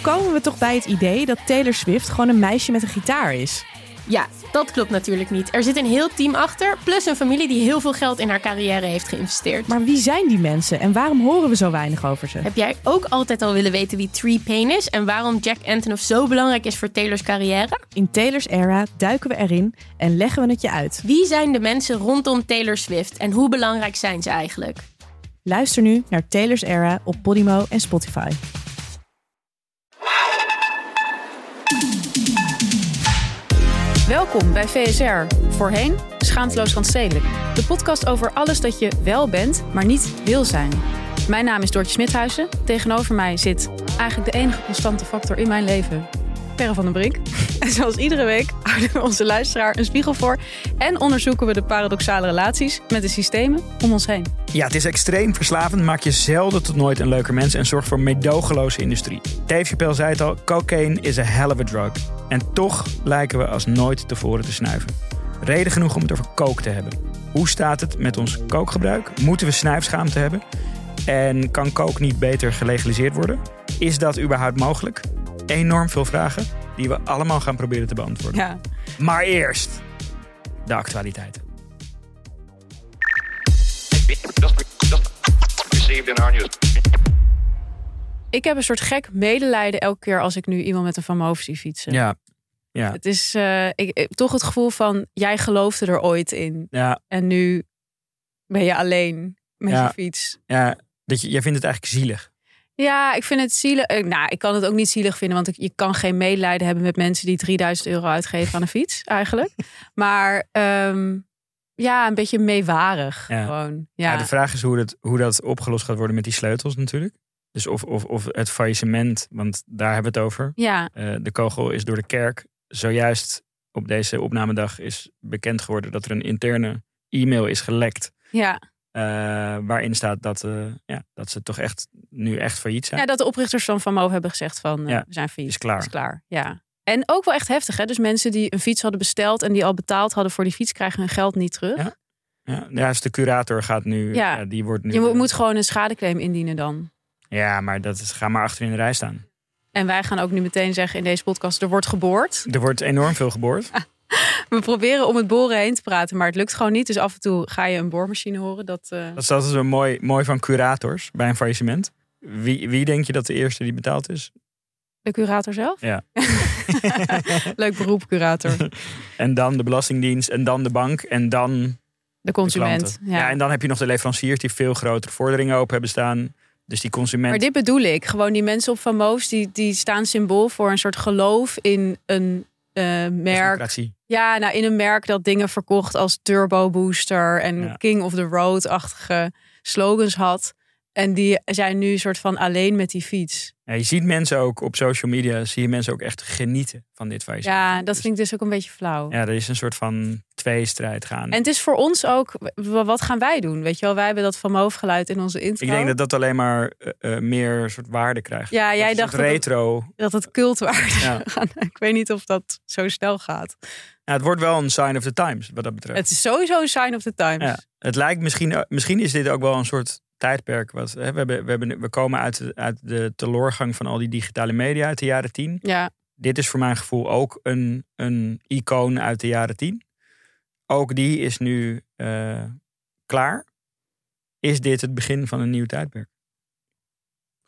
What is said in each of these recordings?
komen we toch bij het idee dat Taylor Swift gewoon een meisje met een gitaar is? Ja, dat klopt natuurlijk niet. Er zit een heel team achter, plus een familie die heel veel geld in haar carrière heeft geïnvesteerd. Maar wie zijn die mensen en waarom horen we zo weinig over ze? Heb jij ook altijd al willen weten wie Tree Payne is en waarom Jack Antonoff zo belangrijk is voor Taylor's carrière? In Taylor's era duiken we erin en leggen we het je uit. Wie zijn de mensen rondom Taylor Swift en hoe belangrijk zijn ze eigenlijk? Luister nu naar Taylor's era op Podimo en Spotify. Welkom bij VSR, voorheen Schaamteloos Randstedelijk. De podcast over alles dat je wel bent, maar niet wil zijn. Mijn naam is Doortje Smithuizen. Tegenover mij zit eigenlijk de enige constante factor in mijn leven, Perre van den Brink. En zoals iedere week houden we onze luisteraar een spiegel voor... en onderzoeken we de paradoxale relaties met de systemen om ons heen. Ja, het is extreem verslavend, maak je zelden tot nooit een leuker mens en zorgt voor meedogenloze industrie. Dave Chappelle zei het al, cocaine is a hell of a drug. En toch lijken we als nooit tevoren te snuiven. Reden genoeg om het over coke te hebben. Hoe staat het met ons kookgebruik? Moeten we snuifschaamte hebben? En kan coke niet beter gelegaliseerd worden? Is dat überhaupt mogelijk? Enorm veel vragen die we allemaal gaan proberen te beantwoorden. Ja. Maar eerst de actualiteit. Ik heb een soort gek medelijden elke keer als ik nu iemand met een Van Moof zie fietsen. Ja, ja, Het is eh, ik, ik- toch het gevoel van, jij geloofde er ooit in. ja, En nu ben je alleen met Ja. je fiets. ja. Dat je, jij vindt het eigenlijk zielig. Ja, ik vind het zielig. eh, Nou, ik kan het ook niet zielig vinden, want je kan geen medelijden hebben met mensen die 3000 euro uitgeven aan een fiets, eigenlijk. Maar ehm, ja, een beetje meewarig. Ja. Gewoon. Ja. Ja. de vraag is hoe dat, hoe dat opgelost gaat worden met die sleutels natuurlijk. Dus of, of, of het faillissement, want daar hebben we het over. ja, Eh, de kogel is door de kerk. Zojuist op deze opnamedag is bekend geworden dat er een interne e-mail is gelekt. ja. Eh, waarin staat dat, eh, ja, dat ze toch echt nu echt failliet zijn. ja, dat de oprichters van Van Moof hebben gezegd van, eh, Ja, we zijn failliet. is klaar. Is klaar, ja. En ook wel echt heftig, hè? Dus mensen die een fiets hadden besteld en die al betaald hadden voor die fiets, krijgen hun geld niet terug. Ja. Ja, ja, dus de curator gaat nu, Ja. ja, die wordt nu. Je moet, moet gewoon een schadeclaim indienen dan. Ja, maar dat is, ga maar achter in de rij staan. En wij gaan ook nu meteen zeggen in deze podcast, er wordt geboord. Er wordt enorm veel geboord. We proberen om het boren heen te praten, maar het lukt gewoon niet. Dus af en toe ga je een boormachine horen. Dat, eh, Dat is altijd zo mooi, mooi van curators bij een faillissement. Wie, wie denk je dat de eerste die betaald is? De curator zelf? Ja. Leuk beroep, curator. En dan de Belastingdienst en dan de bank en dan De consument. ja. en dan heb je nog de leveranciers die veel grotere vorderingen open hebben staan. Dus die consument. Maar dit bedoel ik. Gewoon die mensen op Van Moos, die, die staan symbool voor een soort geloof in een eh, merk. democratie. Ja, nou in een merk dat dingen verkocht als Turbo Booster en Ja. King of the Road-achtige slogans had. En die zijn nu soort van alleen met die fiets. Ja, je ziet mensen ook op social media, zie je mensen ook echt genieten van dit faillissement. Ja, dat Dus- vind ik dus ook een beetje flauw. Ja, er is een soort van tweestrijd gaan. En het is voor ons ook, wat gaan wij doen? Weet je wel, wij hebben dat van Moof geluid in onze intro. ik denk dat dat alleen maar eh, eh, meer soort waarde krijgt. Ja, Dat jij dacht dat het- retro. dat het cultwaarde Ja. Ik weet niet of dat zo snel gaat. Ja, het wordt wel een sign of the times wat dat betreft. Het is sowieso een sign of the times. Ja, het lijkt misschien, misschien is dit ook wel een soort tijdperk. Wat, hè, we, hebben, we, hebben, we komen uit de, uit de teloorgang van al die digitale media uit de jaren tien. ja. Dit is voor mijn gevoel ook een, een icoon uit de jaren tien. Ook die is nu eh, klaar. Is dit het begin van een nieuw tijdperk?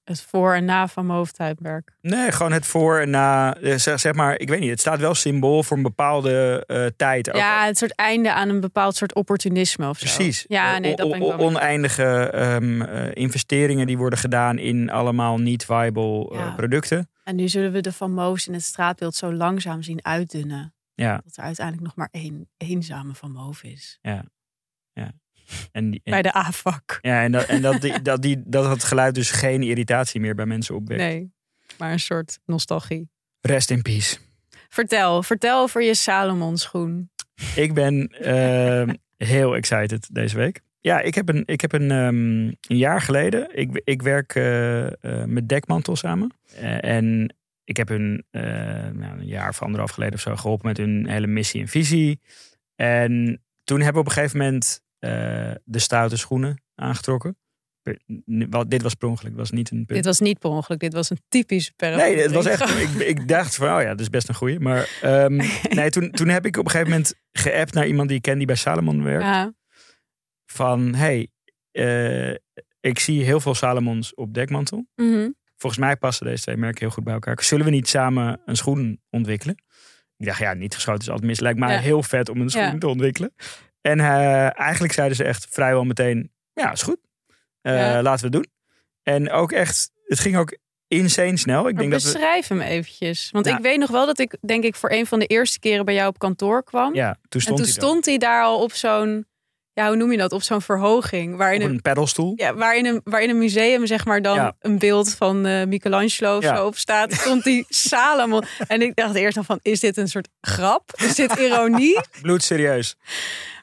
Het voor en na van mijn hoofdtijdperk. Nee, gewoon het voor en na. eh, Zeg, zeg maar, ik weet niet. Het staat wel symbool voor een bepaalde eh, tijd. Ook Ja, het soort einde aan een bepaald soort opportunisme of zo. Precies. Ja, nee, dat ben ik wel. Oneindige ehm, eh, investeringen die worden gedaan in allemaal niet viable Ja. producten. En nu zullen we de Van Moos in het straatbeeld zo langzaam zien uitdunnen. Ja, Dat er uiteindelijk nog maar één eenzame Van Moof is. En, die, en- Bij de AFAK. ja, en, dat, en dat, die, dat, die, dat het geluid dus geen irritatie meer bij mensen opwekt. Nee, maar een soort nostalgie. Rest in peace. Vertel, vertel over je Salomon schoen. Ik ben ehm, heel excited deze week. Ja, ik heb een, ik heb een, ehm, een jaar geleden. Ik, ik werk eh, eh, met Dekmantel samen. Eh, en ik heb hun nou, een jaar of anderhalf geleden of zo geholpen met hun hele missie en visie. En toen hebben we op een gegeven moment de stoute schoenen aangetrokken. Dit was per ongeluk, was niet een punt. Dit was niet per ongeluk, dit was een typische per Nee, het was echt. Ik, ik dacht van, oh ja, dat is best een goeie. Maar ehm, nee, toen, toen heb ik op een gegeven moment geappt naar iemand die ik ken die bij Salomon werkt. Ja, Van, hey, eh, ik zie heel veel Salomons op dekmantel. mhm. Volgens mij passen deze twee merken heel goed bij elkaar. Zullen we niet samen een schoen ontwikkelen? Ik dacht, ja, niet geschoten is altijd mis. Lijkt mij Ja. heel vet om een schoen Ja. te ontwikkelen. En eh, eigenlijk zeiden ze echt vrijwel meteen, ja, is goed. Eh, Ja. Laten we het doen. En ook echt, het ging ook insane snel. Ik Maar denk dat we, beschrijf hem eventjes. Want Ja. ik weet nog wel dat ik, denk ik, voor een van de eerste keren bij jou op kantoor kwam. ja, toen en toen hij stond hij daar al op zo'n, ja, hoe noem je dat? Op zo'n verhoging. Waarin op een, een pedalstoel. ja, waarin een, waarin een museum, zeg maar, dan Ja. een beeld van eh, Michelangelo of Ja. zo op staat. Stond die Salomon. En ik dacht eerst al van, is dit een soort grap? Is dit ironie? Bloedserieus.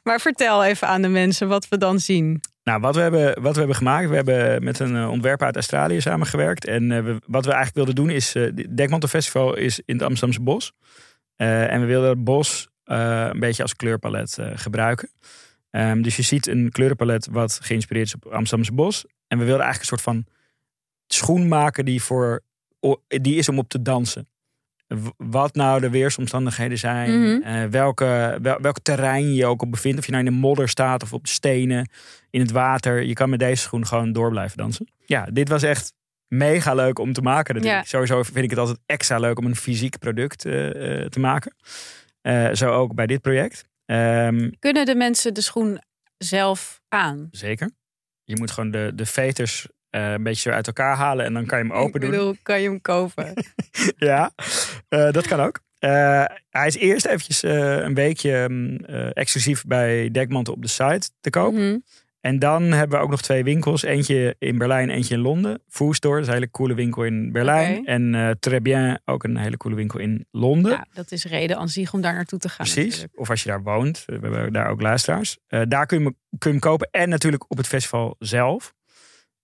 Maar vertel even aan de mensen wat we dan zien. Nou, wat we, hebben, wat we hebben gemaakt, we hebben met een eh, ontwerper uit Australië samengewerkt. En eh, we, wat we eigenlijk wilden doen is, het Dekmantel Festival is in het Amsterdamse bos. En we wilden het bos een beetje als kleurpalet gebruiken. Ehm, dus je ziet een kleurenpalet wat geïnspireerd is op Amsterdamse bos. En we wilden eigenlijk een soort van schoen maken die, voor, die is om op te dansen. Wat nou de weersomstandigheden zijn, Mhm. eh, welke, wel, welk terrein je ook op bevindt. Of je nou in de modder staat of op de stenen, in het water. Je kan met deze schoen gewoon door blijven dansen. Ja, dit was echt mega leuk om te maken. Ja. Sowieso vind ik het altijd extra leuk om een fysiek product eh, eh, te maken. Zo ook bij dit project. Ehm, Kunnen de mensen de schoen zelf aan? zeker. Je moet gewoon de, de veters eh, een beetje zo uit elkaar halen en dan kan je hem open ik doen. bedoel, kan je hem kopen? Ja, eh, dat kan ook. Eh, hij is eerst eventjes eh, een weekje mm, eh, exclusief bij Dekmantel op de site te koop. Mhm. En dan hebben we ook nog twee winkels. Eentje in Berlijn, eentje in Londen. Foodstore, dat is een hele coole winkel in Berlijn. En eh Très Bien, ook een hele coole winkel in Londen. Ja, dat is reden aan zich om daar naartoe te gaan. Precies. natuurlijk. Of als je daar woont. We hebben daar ook luisteraars. Eh, daar kun je, hem- kun je hem kopen. En natuurlijk op het festival zelf.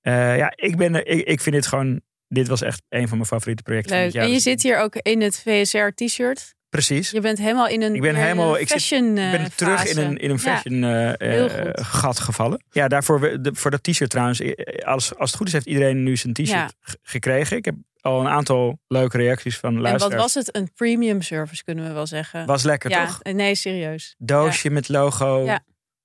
Eh, ja, ik, ben, er- ik, ik vind dit gewoon... Dit was echt een van mijn favoriete projecten. van Leuk. En je zit hier ook in het VSR-t-shirt. Precies. Je bent helemaal in een Ik ben eh, helemaal- ik zit- fashion Ik ben eh, terug in een, in een fashion eh, eh, gat gevallen. Ja, daarvoor voor dat t-shirt trouwens. eh, Als, als het goed is, heeft iedereen nu zijn t-shirt Ja. gekregen. Ik heb al een aantal leuke reacties van En luisteraars. wat was het? Een premium service kunnen we wel zeggen. Was lekker, ja, toch? nee, serieus. Doosje met logo. Ja.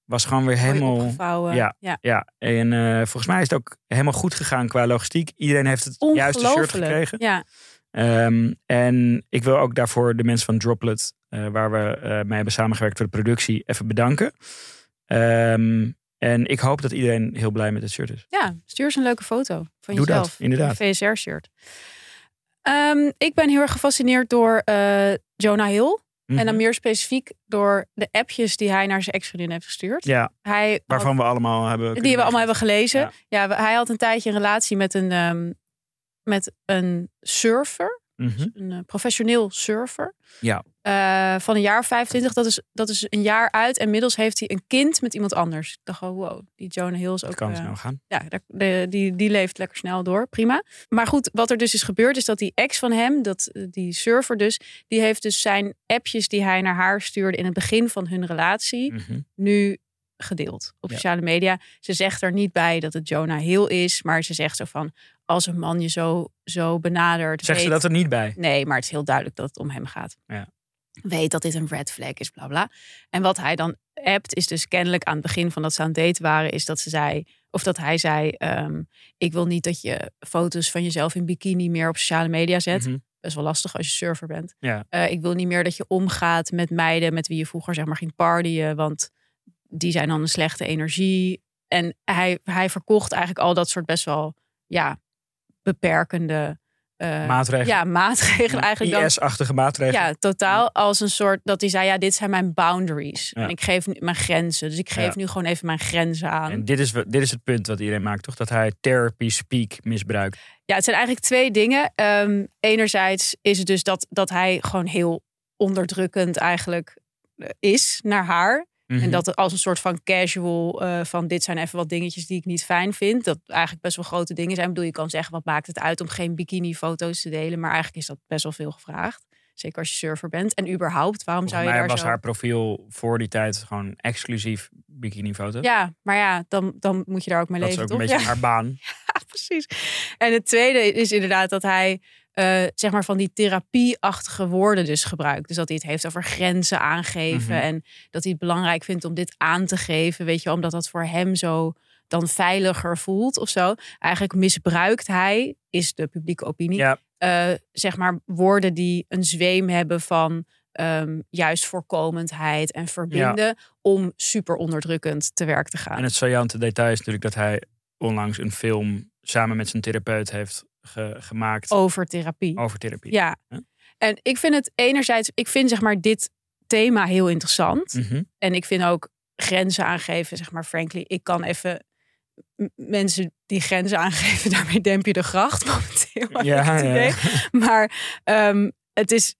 Was gewoon weer helemaal... Ja. ja. Ja, en eh, volgens mij is het ook helemaal goed gegaan qua logistiek. Iedereen heeft het juiste shirt gekregen. Ja, Ehm, en ik wil ook daarvoor de mensen van Droplet, eh, waar we eh, mee hebben samengewerkt voor de productie, even bedanken. Ehm, en ik hoop dat iedereen heel blij met het shirt is. ja, stuur eens een leuke foto van Doe dat, jezelf. inderdaad. Een VSR-shirt. Ehm, ik ben heel erg gefascineerd door eh, Jonah Hill. En dan Mhm. meer specifiek door de appjes die hij naar zijn ex-vriendin heeft gestuurd. Ja, Hij had- waarvan we allemaal hebben. die we allemaal hebben gelezen. Ja. Hij had een tijdje een relatie met een, met een surfer. Mhm. Een eh, professioneel surfer. Ja. Eh, van een jaar of 25. Dat is, dat is een jaar uit. En inmiddels heeft hij een kind met iemand anders. Ik dacht gewoon, wow, die Jonah Hill is Dat ook... kan eh, snel gaan. ja, de, die, die leeft lekker snel door. Prima. Maar goed, wat er dus is gebeurd, is dat die ex van hem, dat, die surfer dus, die heeft dus zijn appjes die hij naar haar stuurde in het begin van hun relatie, Mhm. nu gedeeld op Ja. sociale media. Ze zegt er niet bij dat het Jonah Hill is, maar ze zegt zo van, als een man je zo, zo benadert. Zegt ze weet- dat er niet bij? Nee, maar het is heel duidelijk dat het om hem gaat. Ja. Weet dat dit een red flag is, bla bla. En wat hij dan appt, is dus kennelijk aan het begin van dat ze aan het daten waren, is dat ze zei, of dat hij zei: ehm, Ik wil niet dat je foto's van jezelf in bikini meer op sociale media zet. Mhm. Best wel lastig als je surfer bent. Ja. Eh, ik wil niet meer dat je omgaat met meiden met wie je vroeger zeg maar ging partyen, want die zijn dan een slechte energie. En hij, hij verkocht eigenlijk al dat soort best wel ja, beperkende eh, Maatregelen. ja, maatregelen eigenlijk. IS-achtige maatregelen. Ja, totaal als een soort dat hij zei: ja, dit zijn mijn boundaries. Ja. En ik geef nu mijn grenzen. Dus ik geef Ja. nu gewoon even mijn grenzen aan. En dit is, dit is het punt wat iedereen maakt, toch? Dat hij therapy speak misbruikt. Ja, het zijn eigenlijk twee dingen. Ehm, enerzijds is het dus dat, dat hij gewoon heel onderdrukkend eigenlijk eh, is naar haar. Mhm. En dat het als een soort van casual eh, van dit zijn even wat dingetjes die ik niet fijn vind. Dat eigenlijk best wel grote dingen zijn. Ik bedoel, je kan zeggen wat maakt het uit om geen bikini foto's te delen. Maar eigenlijk is dat best wel veel gevraagd. Zeker als je surfer bent. En überhaupt, waarom Volgens zou je mij daar was zo... haar profiel voor die tijd gewoon exclusief bikinifoto. Ja, maar ja, dan, dan moet je daar ook mee dat is leven, ook een beetje Ja. haar baan. Ja, precies. En het tweede is inderdaad dat hij eh, zeg maar van die therapieachtige woorden dus gebruikt. Dus dat hij het heeft over grenzen aangeven Mhm. en dat hij het belangrijk vindt om dit aan te geven, weet je, omdat dat voor hem zo dan veiliger voelt of zo. Eigenlijk misbruikt hij, is de publieke opinie, Ja, eh, zeg maar woorden die een zweem hebben van ehm, juist voorkomendheid en verbinden om super onderdrukkend te werk te gaan. en het saillante detail is natuurlijk dat hij onlangs een film samen met zijn therapeut heeft ge- gemaakt over therapie. over therapie. Ja. Ja. En ik vind het enerzijds, ik vind zeg maar dit thema heel interessant. Mhm. En ik vind ook grenzen aangeven, zeg maar frankly, ik kan even mensen die grenzen aangeven, daarmee demp je de gracht momenteel. Ja, ja. Maar ehm, het is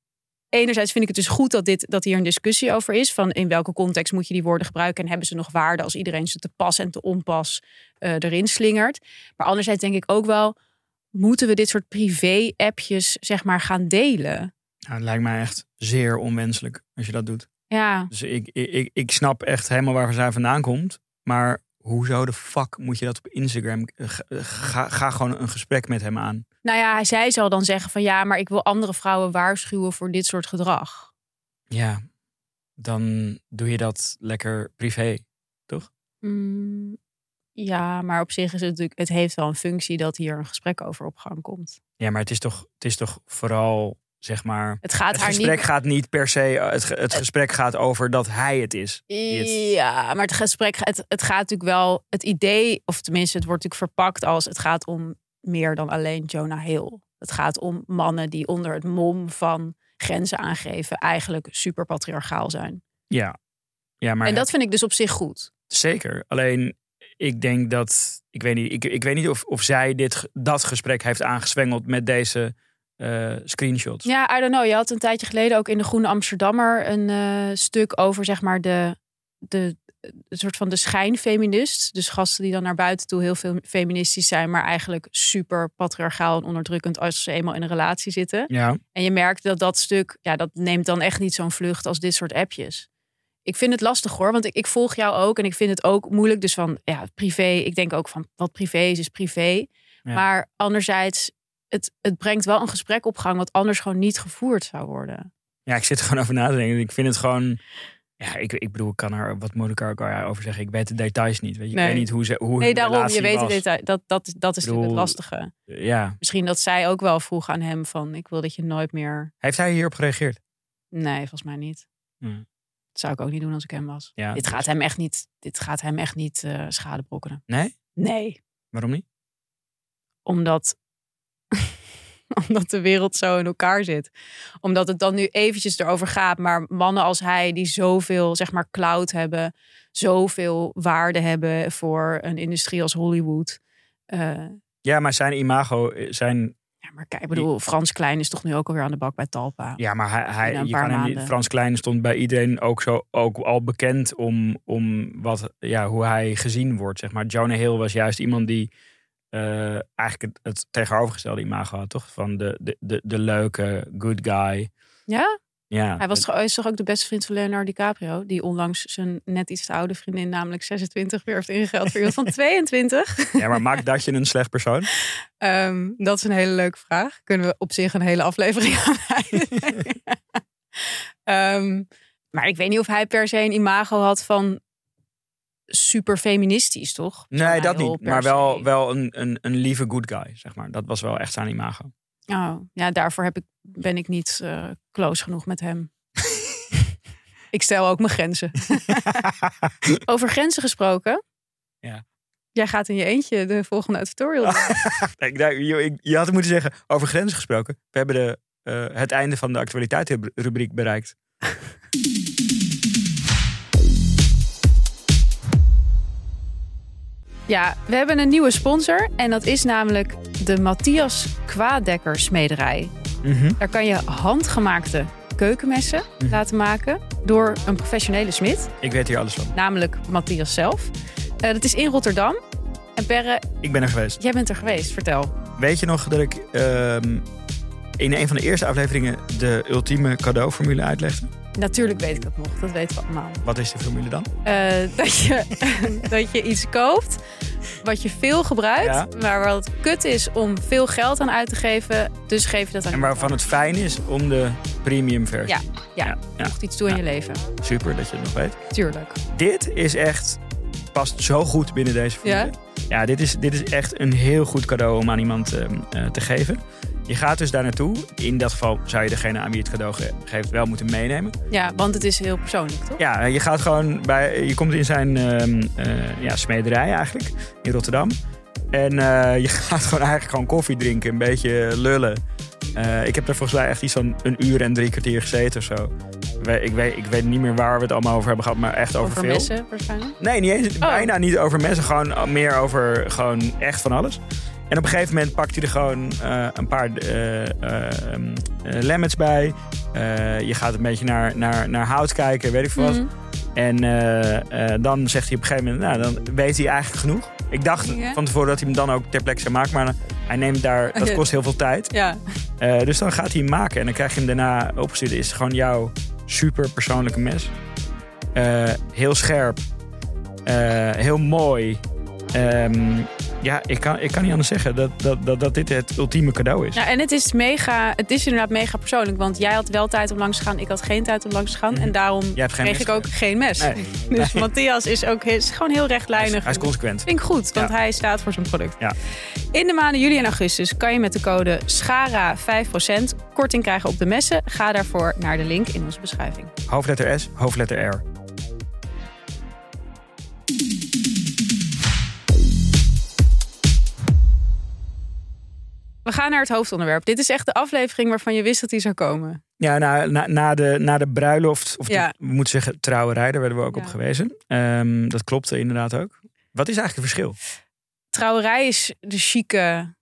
enerzijds vind ik het dus goed dat, dit, dat hier een discussie over is. Van in welke context moet je die woorden gebruiken en hebben ze nog waarde als iedereen ze te pas en te onpas eh, erin slingert. Maar anderzijds denk ik ook wel, moeten we dit soort privé-appjes zeg maar gaan delen? Nou, het lijkt mij echt zeer onwenselijk als je dat doet. Ja, Dus ik, ik, ik, ik snap echt helemaal waar zij vandaan komt. Maar hoezo de fuck moet je dat op Instagram? Ga, ga, ga gewoon een gesprek met hem aan. nou ja, zij zal dan zeggen van ja, maar ik wil andere vrouwen waarschuwen voor dit soort gedrag. Ja, dan doe je dat lekker privé. Mm, ja, maar op zich is het natuurlijk, het heeft wel een functie dat hier een gesprek over op gang komt. Ja, maar het is toch, het is toch vooral, zeg maar... Het gaat Het haar gesprek niet. gaat niet per se... Het, ge- het gesprek gaat over dat hij het is. het- Ja, maar het gesprek, het, het gaat natuurlijk wel, het idee, of tenminste, het wordt natuurlijk verpakt als het gaat om meer dan alleen Jonah Hill. Het gaat om mannen die onder het mom van grenzen aangeven eigenlijk super patriarchaal zijn. Ja. Ja, maar en dat vind ik dus op zich goed. zeker. Alleen, ik denk dat... Ik weet niet, ik, ik weet niet of, of zij dit, dat gesprek heeft aangezwengeld met deze eh, screenshots. Ja, I don't know. Je had een tijdje geleden ook in de Groene Amsterdammer een eh, stuk over zeg maar de, de, een soort van de schijnfeminist. Dus gasten die dan naar buiten toe heel veel feministisch zijn, maar eigenlijk super patriarchaal en onderdrukkend als ze eenmaal in een relatie zitten. Ja, En je merkt dat dat stuk, ja, dat neemt dan echt niet zo'n vlucht als dit soort appjes. Ik vind het lastig hoor, want ik, ik volg jou ook en ik vind het ook moeilijk. Dus van ja, privé, ik denk ook van wat privé is, is privé. Ja. Maar anderzijds, het, het brengt wel een gesprek op gang wat anders gewoon niet gevoerd zou worden. ja, ik zit er gewoon over na te denken. Ik vind het gewoon... Ja, ik, ik bedoel, ik kan er wat ook over zeggen. Ik weet de details niet. Weet je? Nee. Ik weet niet hoe ze hoe Nee, daarom, je weet het was. detail. Dat, dat, dat is bedoel- natuurlijk het lastige. Ja. Misschien dat zij ook wel vroeg aan hem van, ik wil dat je nooit meer... Heeft hij hierop gereageerd? Nee, volgens mij niet. Hmm. Dat zou ik ook niet doen als ik hem was. Ja, dit, gaat hem echt niet, dit gaat hem echt niet eh schade brokkenen. Nee? Nee. Waarom niet? Omdat, omdat de wereld zo in elkaar zit. Omdat het dan nu eventjes erover gaat. Maar mannen als hij, die zoveel zeg maar cloud hebben. Zoveel waarde hebben voor een industrie als Hollywood. Eh, Ja, maar zijn imago, eh, zijn... ja, maar kijk, ik bedoel, Frans Klein is toch nu ook alweer aan de bak bij Talpa. Ja, maar hij, hij je kan hem niet, maanden. Frans Klein stond bij iedereen ook, zo, ook al bekend om, om wat, ja, hoe hij gezien wordt. Zeg maar. Jonah Hill was juist iemand die eh, eigenlijk het, het tegenovergestelde imago had, toch? Van de, de, de, de leuke, good guy. Ja? Ja, Hij was is toch ook de beste vriend van Leonardo DiCaprio? Die onlangs zijn net iets te oude vriendin, namelijk 26, weer heeft ingehaald voor iemand van 22. ja, maar maakt dat je een slecht persoon? Ehm, dat is een hele leuke vraag. Kunnen we op zich een hele aflevering aan. Ehm, maar ik weet niet of hij per se een imago had van super feministisch, toch? Nee, dat niet. Maar wel, wel een, een, een lieve good guy, zeg maar. Dat was wel echt zijn imago. Oh, ja, daarvoor heb ik, ben ik niet eh, close genoeg met hem. ik stel ook mijn grenzen. Over grenzen gesproken. Ja. Jij gaat in je eentje de volgende. Nee, ik, ik- je had moeten zeggen, over grenzen gesproken. We hebben de, eh, het einde van de actualiteitsrubriek bereikt. Ja, we hebben een nieuwe sponsor. En dat is namelijk de Matthias Kwaaddekker Smederij. Daar kan je handgemaakte keukenmessen Mhm. laten maken door een professionele smid, Ik weet hier alles van. namelijk Matthias zelf. Eh, dat is in Rotterdam. En Perre, Ik ben er geweest. jij bent er geweest, vertel. Weet je nog dat ik ehm, in een van de eerste afleveringen de ultieme cadeauformule uitlegde? Natuurlijk weet ik dat nog, dat weten we allemaal. Wat is de formule dan? Eh, dat, je, dat je iets koopt wat je veel gebruikt, Ja. maar wat kut is om veel geld aan uit te geven. Dus geef je dat aan En waarvan het fijn is om de premium versie. Ja. Ja, ja. iets toe in je leven. Super dat je het nog weet. Tuurlijk. Dit is echt, past zo goed binnen deze formule. Ja? Ja, dit, is, dit is echt een heel goed cadeau om aan iemand ehm, eh, te geven. Je gaat dus daar naartoe. In dat geval zou je degene aan wie het cadeau ge- geeft wel moeten meenemen. Ja, want het is heel persoonlijk, toch? Ja, je gaat gewoon bij. Je komt in zijn ehm, eh, ja, smederij eigenlijk in Rotterdam. En eh, je gaat gewoon eigenlijk gewoon koffie drinken, een beetje lullen. Ik heb er volgens mij echt iets van een uur en drie kwartier gezeten of zo. Ik weet, ik weet niet meer waar we het allemaal over hebben gehad, maar echt over, Over veel. messen waarschijnlijk. Nee, niet eens, Oh. bijna niet over messen. Gewoon meer over gewoon echt van alles. En op een gegeven moment pakt hij er gewoon eh, een paar eh eh, ehm, eh, lemons bij. Eh, je gaat een beetje naar, naar, naar hout kijken, weet ik veel wat. Mhm. En eh, eh, dan zegt hij op een gegeven moment, nou, dan weet hij eigenlijk genoeg. Ik dacht van tevoren dat hij hem dan ook ter plekke zou maken. Maar hij neemt daar, dat Oké. kost heel veel tijd. Ja, Eh, dus dan gaat hij hem maken. En dan krijg je hem daarna opgestuurd. Is gewoon jouw super persoonlijke mes. Eh, heel scherp. Eh, heel mooi. Ehm, ja, ik kan, ik kan niet anders zeggen dat, dat, dat, dat dit het ultieme cadeau is. ja, en het is mega, het is inderdaad mega persoonlijk. Want jij had wel tijd om langs te gaan, ik had geen tijd om langs te gaan. Mhm. En daarom kreeg ik ook geen mes. Nee. Dus. Matthias is ook is gewoon heel Hij is, rechtlijnig. hij is consequent. Vind ik goed, want Ja. hij staat voor zijn product. Ja. In de maanden juli en augustus kan je met de code SCHARA 5% korting krijgen op de messen. Ga daarvoor naar de link in onze beschrijving. Hoofdletter S, hoofdletter R. We gaan naar het hoofdonderwerp. Dit is echt de aflevering waarvan je wist dat die zou komen. Ja, na, na, na, de, na de bruiloft, of de- Ja. we moeten zeggen trouwerij, daar werden we ook Ja. op gewezen. Ehm, dat klopte inderdaad ook. Wat is eigenlijk het verschil? Trouwerij is de chique,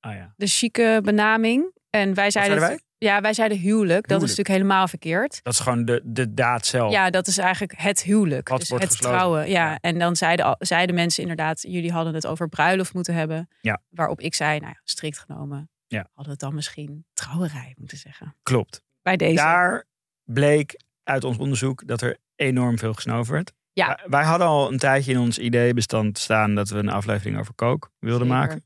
Ah ja. de chique benaming. En wij zeiden, Ja, wij zeiden huwelijk. Dat is natuurlijk helemaal verkeerd. Dat is gewoon de, de daad zelf. Ja, dat is eigenlijk het huwelijk. Wat dus wordt het gesloten. trouwen. Ja. Ja. En dan zeiden, zeiden mensen inderdaad, jullie hadden het over bruiloft moeten hebben. Ja. Waarop ik zei, nou ja, strikt genomen, Ja. hadden we het dan misschien trouwerij moeten zeggen. Klopt. Bij deze. Daar bleek uit ons onderzoek dat er enorm veel gesnoven werd. Ja. Wij- Wij hadden al een tijdje in ons ideebestand staan dat we een aflevering over kook wilden Zeker. maken.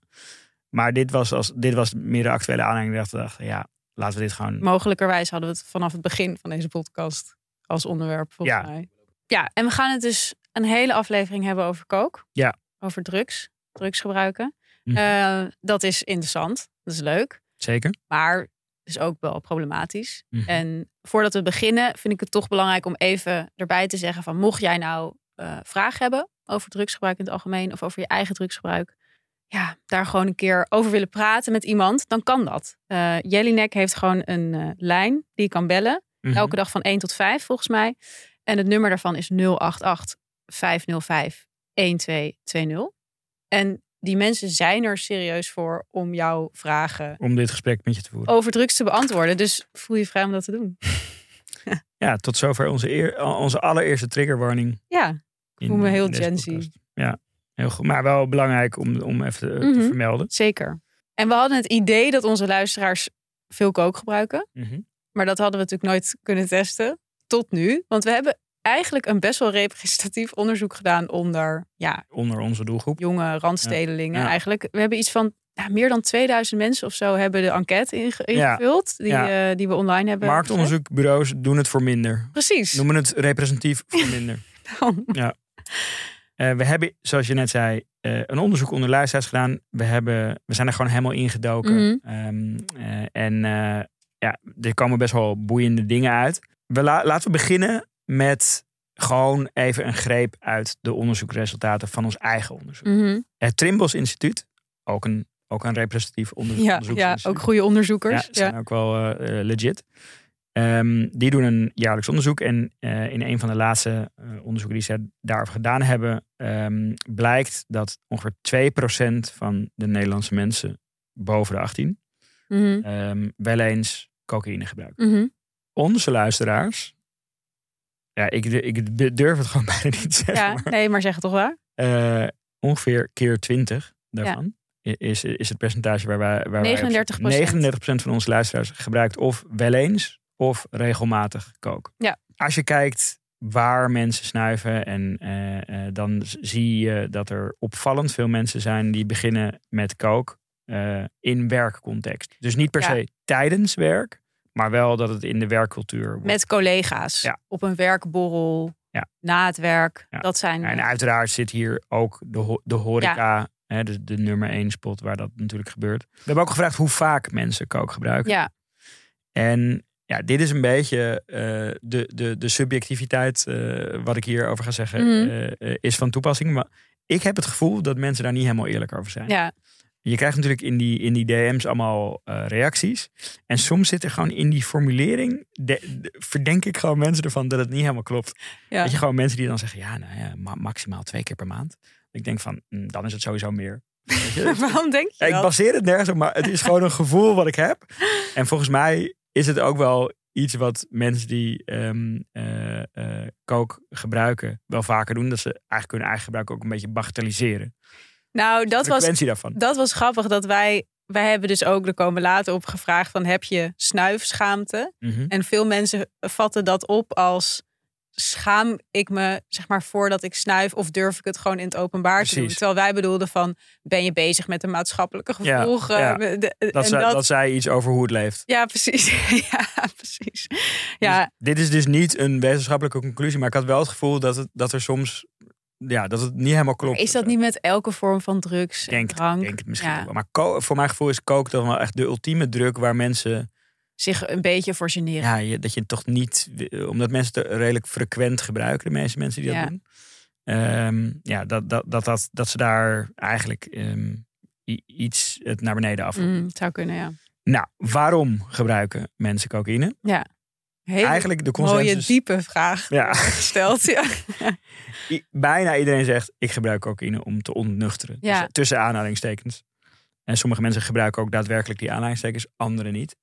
Maar dit was, als, dit was meer de actuele aanleiding. Dat we dachten, ja, laten we dit gewoon... Mogelijkerwijs hadden we het vanaf het begin van deze podcast als onderwerp, volgens Ja. mij. Ja, en we gaan het dus een hele aflevering hebben over kook. Ja. Over drugs, drugs gebruiken. Mhm. Eh, dat is interessant, dat is leuk. Zeker. Maar is ook wel problematisch. Mhm. En voordat we beginnen, vind ik het toch belangrijk om even erbij te zeggen van mocht jij nou eh vragen hebben over drugsgebruik in het algemeen of over je eigen drugsgebruik, ja, daar gewoon een keer over willen praten met iemand, dan kan dat. Eh Jellinek heeft gewoon een eh, lijn die je kan bellen. Mhm. Elke dag van 1 tot 5 volgens mij. En het nummer daarvan is 088 505 1220. En die mensen zijn er serieus voor om jouw vragen Om dit gesprek met je te voeren. over drugs te beantwoorden. Dus voel je vrij om dat te doen. Ja, tot zover onze, eer, onze allereerste triggerwarning. Ja, in, voel me heel Gen. Ja, heel goed. Maar wel belangrijk om, om even te Mhm. vermelden. zeker. En we hadden het idee dat onze luisteraars veel kook gebruiken. Mhm. Maar dat hadden we natuurlijk nooit kunnen testen. Tot nu. Want we hebben eigenlijk een best wel representatief onderzoek gedaan onder ja, Onder onze doelgroep. jonge randstedelingen. Ja. Eigenlijk, we hebben iets van ja, meer dan 2000 mensen of zo hebben de enquête inge- Ja. ingevuld. Die, Ja. eh, die we online hebben. Marktonderzoekbureaus doen het voor minder. Precies. Noemen het representatief voor minder. Eh, we hebben, zoals je net zei, eh, een onderzoek onder luisteraars gedaan. We, hebben, we zijn er gewoon helemaal ingedoken. Mhm. Ehm, eh, en ja, er komen best wel boeiende dingen uit. We la- laten we beginnen met gewoon even een greep uit de onderzoeksresultaten van ons eigen onderzoek. Mhm. Het Trimbos Instituut, ook een, ook een representatief onder- ja, ook goede onderzoekers. Ja, zijn ook wel legit. Ehm, die doen een jaarlijks onderzoek. En eh, in een van de laatste eh, onderzoeken die ze daarover gedaan hebben, ehm, blijkt dat ongeveer 2% van de Nederlandse mensen boven de 18 Mhm. ehm, wel eens cocaïne gebruikt. Mhm. onze luisteraars. Ja, ik, ik durf het gewoon bijna niet te zeggen. Ja, maar, nee, maar zeg het toch wel? eh, ongeveer keer 20 daarvan is, is het percentage waar wij. Waar 39%. Wij op, 39% van onze luisteraars gebruikt of wel eens of regelmatig kook. Ja. Als je kijkt waar mensen snuiven, en eh, eh, dan zie je dat er opvallend veel mensen zijn die beginnen met kook eh, in werkcontext. Dus niet per Ja. se tijdens werk, maar wel dat het in de werkcultuur wordt. Met collega's. Ja. Op een werkborrel. Ja. Na het werk. Dat zijn... En uiteraard zit hier ook de, ho- de horeca, hè, de, de nummer één spot waar dat natuurlijk gebeurt. We hebben ook gevraagd hoe vaak mensen kook gebruiken. ja, En ja, dit is een beetje eh, de, de, de subjectiviteit, eh, wat ik hierover ga zeggen, Mhm. eh, is van toepassing. Maar ik heb het gevoel dat mensen daar niet helemaal eerlijk over zijn. ja. Je krijgt natuurlijk in die, in die DM's allemaal reacties. En soms zit er gewoon in die formulering, de- de- verdenk ik gewoon mensen ervan dat het niet helemaal klopt. Ja. Dat je gewoon mensen die dan zeggen, ja, nou ja, ma- maximaal twee keer per maand. Ik denk van, hm, dan is het sowieso meer. Waarom denk je Ja, ik baseer het nergens op, maar het is gewoon een gevoel wat ik heb. En volgens mij is het ook wel iets wat mensen die ehm eh, eh, kook gebruiken wel vaker doen. Dat ze eigenlijk hun eigen gebruik ook een beetje bagatelliseren. Nou, dat was, daarvan. dat was grappig dat wij... Wij hebben dus ook, er komen later op gevraagd van heb je snuifschaamte? Mhm. En veel mensen vatten dat op als schaam ik me zeg maar voordat ik snuif of durf ik het gewoon in het openbaar te doen. Terwijl wij bedoelden van ben je bezig met de maatschappelijke gevolgen? ja. De- de- Dat, en zij, dat... dat, zei iets over hoe het leeft. ja, precies. ja, precies. Ja, Dus dit is dus niet een wetenschappelijke conclusie, maar ik had wel het gevoel dat, het, dat er soms, ja, dat het niet helemaal klopt. is dat niet met elke vorm van drugs denk, en drank? denk het misschien Ja. Maar voor mijn gevoel is kook dan wel echt de ultieme druk waar mensen Zich een beetje voor generen. ja, je, dat je het toch niet, omdat mensen het redelijk frequent gebruiken, de meeste mensen die dat Ja. doen. Ehm, ja, dat, dat, dat, dat, dat ze daar eigenlijk ehm, iets het naar beneden af. Mm, het zou kunnen, ja. Nou, waarom gebruiken mensen cocaïne? Ja. Hele Eigenlijk de mooie, consensus. diepe vraag Ja. gesteld. Ja. Bijna iedereen zegt, ik gebruik cocaïne om te ontnuchteren. Ja. Dus tussen aanhalingstekens. En sommige mensen gebruiken ook daadwerkelijk die aanhalingstekens, anderen niet.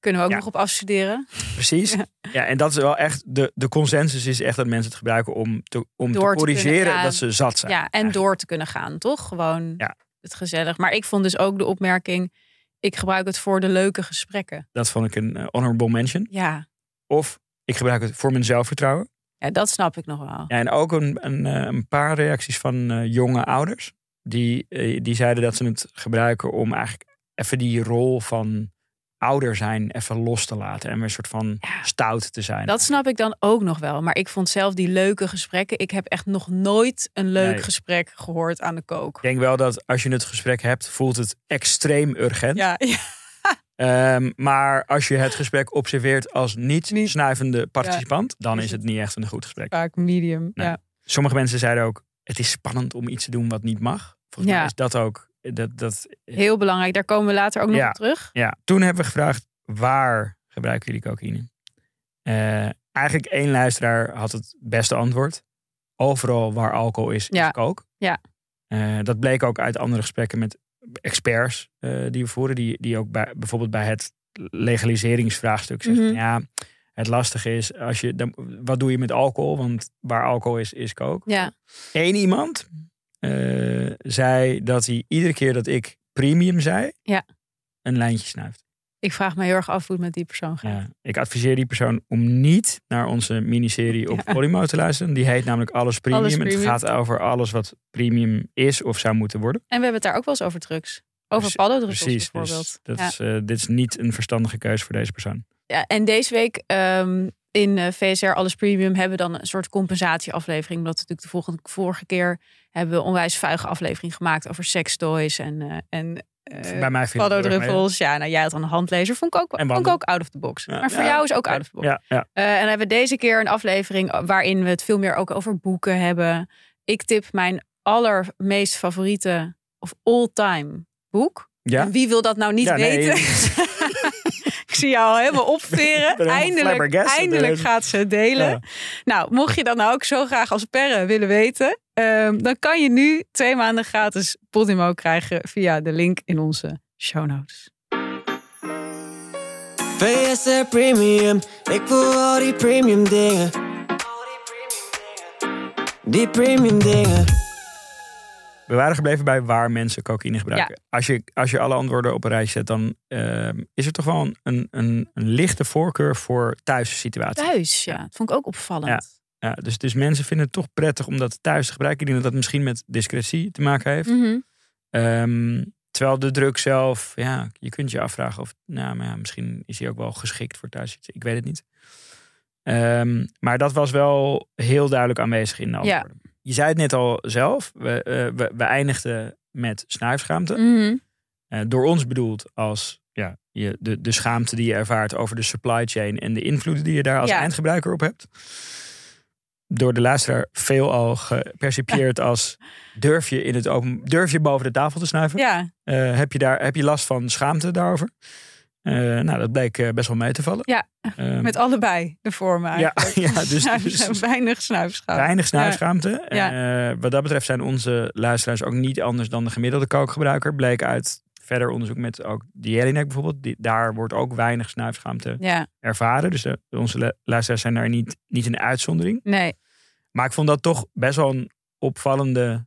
Kunnen we ook Ja. nog op afstuderen. Precies. Ja. Ja, en dat is wel echt, de, de consensus is echt dat mensen het gebruiken om te, om Door te corrigeren dat ze zat zijn. Ja, en eigenlijk. door te kunnen gaan, toch? Gewoon Ja. het gezellig. Maar ik vond dus ook de opmerking... ik gebruik het voor de leuke gesprekken. Dat vond ik een eh, honorable mention. Ja, Of ik gebruik het voor mijn zelfvertrouwen. ja dat snap ik nog wel. Ja, en ook een, een, eh, een paar reacties van eh, jonge ouders. Die, die zeiden dat ze het gebruiken om eigenlijk even die rol van ouder zijn even los te laten. En weer een soort van Ja. stout te zijn. Dat snap ik dan ook nog wel. Maar ik vond zelf die leuke gesprekken... ik heb echt nog nooit een leuk Nee. gesprek gehoord aan de kook. Ik denk wel dat als je het gesprek hebt, voelt het extreem urgent. Ja, ja. Ehm, maar als je het gesprek observeert als niet Niet- snuivende participant, dan Is het niet echt een goed gesprek. vaak medium. Nee. Ja. Sommige mensen zeiden ook, het is spannend om iets te doen wat niet mag. Volgens Ja. mij is dat ook. Dat, dat, Heel belangrijk. Daar komen we later ook nog Ja. op terug. ja. Toen hebben we gevraagd, waar gebruiken jullie cocaïne? Eh, eigenlijk één luisteraar had het beste antwoord. Overal waar alcohol is, Ja. is kook. Ja. Eh, dat bleek ook uit andere gesprekken met experts eh, die we voeren. Die, die ook bij, bijvoorbeeld bij het legaliseringsvraagstuk zeggen. Mhm. Ja, het lastige is, als je, dan, wat doe je met alcohol? Want waar alcohol is, is kook. Ja. Eén iemand eh, zei dat hij iedere keer dat ik premium zei, Ja. een lijntje snuift. Ik vraag me heel erg af hoe het met die persoon gaat. Ja, ik adviseer die persoon om niet naar onze miniserie op Ja. Podimo te luisteren. Die heet namelijk Alles Premium. Alles En het gaat over alles wat premium is of zou moeten worden. En we hebben het daar ook wel eens over drugs. Over paddendruppels Precies. bijvoorbeeld. Dus dat ja. is, eh, dit is niet een verstandige keuze voor deze persoon. Ja, en deze week ehm, in eh, VSR Alles Premium hebben we dan een soort compensatieaflevering. Omdat we natuurlijk de volgende, vorige keer hebben we onwijs vuige aflevering gemaakt over sextoys en, eh en eh, Bij mij paddendruppels. Ja, nou jij had dan een handlezer. Vond ik ook, vond ik ook out of the box. Ja, maar voor ja, jou is ook out of the box. Ja. Eh, en dan hebben we deze keer een aflevering waarin we het veel meer ook over boeken hebben. Ik tip mijn allermeest favoriete of all-time boek. En wie wil dat nou niet nee, weten? zie jou al helemaal opveren. Eindelijk, flabbergasted. eindelijk gaat ze het delen. Ja. Nou, mocht je dat nou ook zo graag als perre willen weten, ehm, dan kan je nu twee maanden gratis Podimo krijgen via de link in onze show notes. VSR Premium, ik wil al die premium dingen. Die premium dingen. We waren gebleven bij waar mensen cocaïne gebruiken. Als, je, als je alle antwoorden op een rijtje zet, dan ehm, is er toch wel een, een, een, een lichte voorkeur voor thuissituaties. Thuis, ja. Dat vond ik ook opvallend. Ja, dus, dus mensen vinden het toch prettig om dat thuis te gebruiken. Ik denk dat dat misschien met discretie te maken heeft. Mhm. Ehm, terwijl de druk zelf, ja, je kunt je afvragen of, nou, maar ja, misschien is hij ook wel geschikt voor thuis. Ik weet het niet. Ehm, maar dat was wel heel duidelijk aanwezig in de Ja. Je zei het net al zelf, we, eh, we, we eindigden met snuifschaamte. Mhm. Eh, door ons bedoeld als ja, je, de, de schaamte die je ervaart over de supply chain en de invloeden die je daar als Ja. eindgebruiker op hebt. Door de luisteraar veelal gepercipieerd als durf je, in het open, durf je boven de tafel te snuiven? Ja, Eh, heb, je daar, heb je last van schaamte daarover? Eh, nou, dat bleek eh, best wel mee te vallen. Ja, Ehm, met allebei de vormen Ja, eigenlijk. ja, dus- dus- weinig snuifschaam. Weinig snuifschaamte. Ja. Eh, wat dat betreft zijn onze luisteraars ook niet anders dan de gemiddelde kookgebruiker. Bleek uit verder onderzoek met ook Jelinek bijvoorbeeld. Die, daar wordt ook weinig snuifschaamte Ja, ervaren. Dus de, onze lu- luisteraars zijn daar niet, niet een uitzondering. nee. Maar ik vond dat toch best wel een opvallende...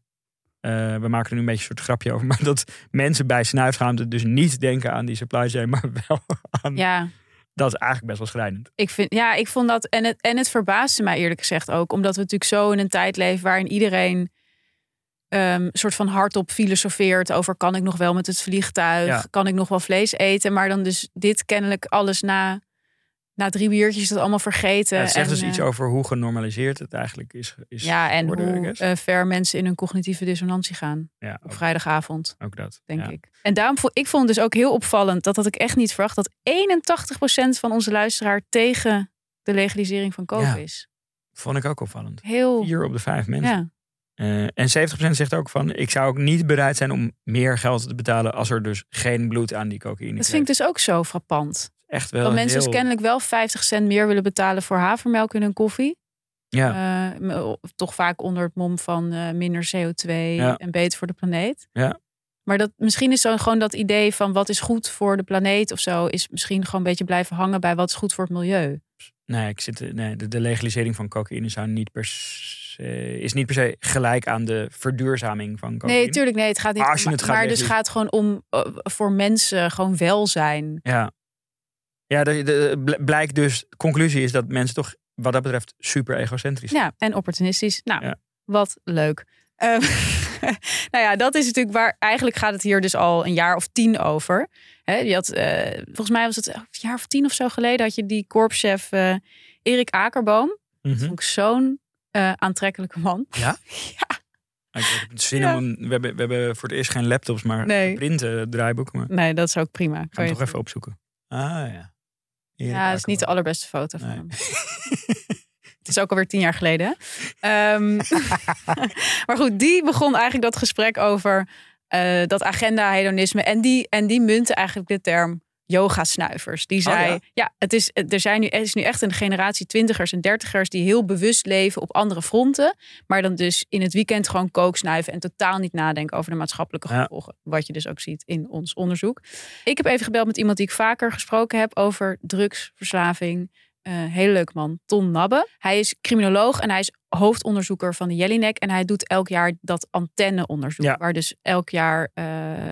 eh, we maken er nu een beetje een soort grapje over. Maar dat mensen bij snuifschaamte dus niet denken aan die supply chain. Maar wel aan... Ja, Dat is eigenlijk best wel schrijnend. ik, vind, ja, ik vond dat. En het, en het verbaasde mij eerlijk gezegd ook. Omdat we natuurlijk zo in een tijd leven waarin iedereen. ehm, soort van hardop filosofeert over kan ik nog wel met het vliegtuig, Ja. kan ik nog wel vlees eten, maar dan dus dit kennelijk alles na, na drie biertjes dat allemaal vergeten. Ja, het zegt en, dus eh, iets over hoe genormaliseerd het eigenlijk is. is Ja, en hoe eh, ver mensen in hun cognitieve dissonantie gaan ja, op ook, vrijdagavond, ook dat. denk ja. ik. En daarom vond ik vond het dus ook heel opvallend, dat had ik echt niet verwacht, dat 81% van onze luisteraar tegen de legalisering van Ja. is. Vond ik ook opvallend. Heel, Vier op de vijf mensen. Eh, en 70% zegt ook van, ik zou ook niet bereid zijn om meer geld te betalen als er dus geen bloed aan die cocaïne Dat vind ik dus ook zo frappant. Echt wel Dat mensen heel, dus kennelijk wel 50 cent meer willen betalen voor havermelk in hun koffie. Ja, Eh, toch vaak onder het mom van eh, minder CO2 Ja. en beter voor de planeet. Ja. Maar dat, misschien is zo gewoon dat idee van wat is goed voor de planeet of zo, is misschien gewoon een beetje blijven hangen bij wat is goed voor het milieu. nee, ik zit, nee de, de legalisering van cocaïne zou niet per se, is niet per se gelijk aan de verduurzaming van cocaïne. Nee, tuurlijk, nee, het gaat niet. Maar als je maar het gaat maar dus legaliseren- gaat gewoon om eh, voor mensen gewoon welzijn. Ja, ja de, de, bl- blijkt dus, de conclusie is dat mensen toch wat dat betreft super egocentrisch zijn. Ja, en opportunistisch. Nou, Ja. wat leuk. Ehm, nou ja, dat is natuurlijk waar. Eigenlijk gaat het hier dus al een jaar of tien over. Je had, eh, volgens mij was het een jaar of tien of zo geleden. had je die korpschef eh, Erik Akerboom. Mhm. Vond ik zo'n eh, aantrekkelijke man. Ja? Ja. Ik heb het zin Ja. om we, hebben, we hebben voor het eerst geen laptops, maar Nee. geprinten draaiboeken. Maar ik Nee, dat is ook prima. ga hem je toch even opzoeken. Ah ja. Erik Ja, dat is niet de allerbeste foto van Nee. hem. Het is ook alweer tien jaar geleden. Ehm, maar goed, die begon eigenlijk dat gesprek over eh, dat agenda-hedonisme. En die, en die munte eigenlijk de term yoga-snuivers. Die zei, ja? ja, het is, er, zijn nu, er is nu echt een generatie twintigers en dertigers... die heel bewust leven op andere fronten. Maar dan dus in het weekend gewoon kook snuiven... en totaal niet nadenken over de maatschappelijke Ja. gevolgen. Wat je dus ook ziet in ons onderzoek. Ik heb even gebeld met iemand die ik vaker gesproken heb... over drugsverslaving. Eh hele leuk man, Ton Nabbe. Hij is criminoloog en hij is hoofdonderzoeker van de Jellinek. En hij doet elk jaar dat antenneonderzoek. Ja. Waar dus elk jaar eh,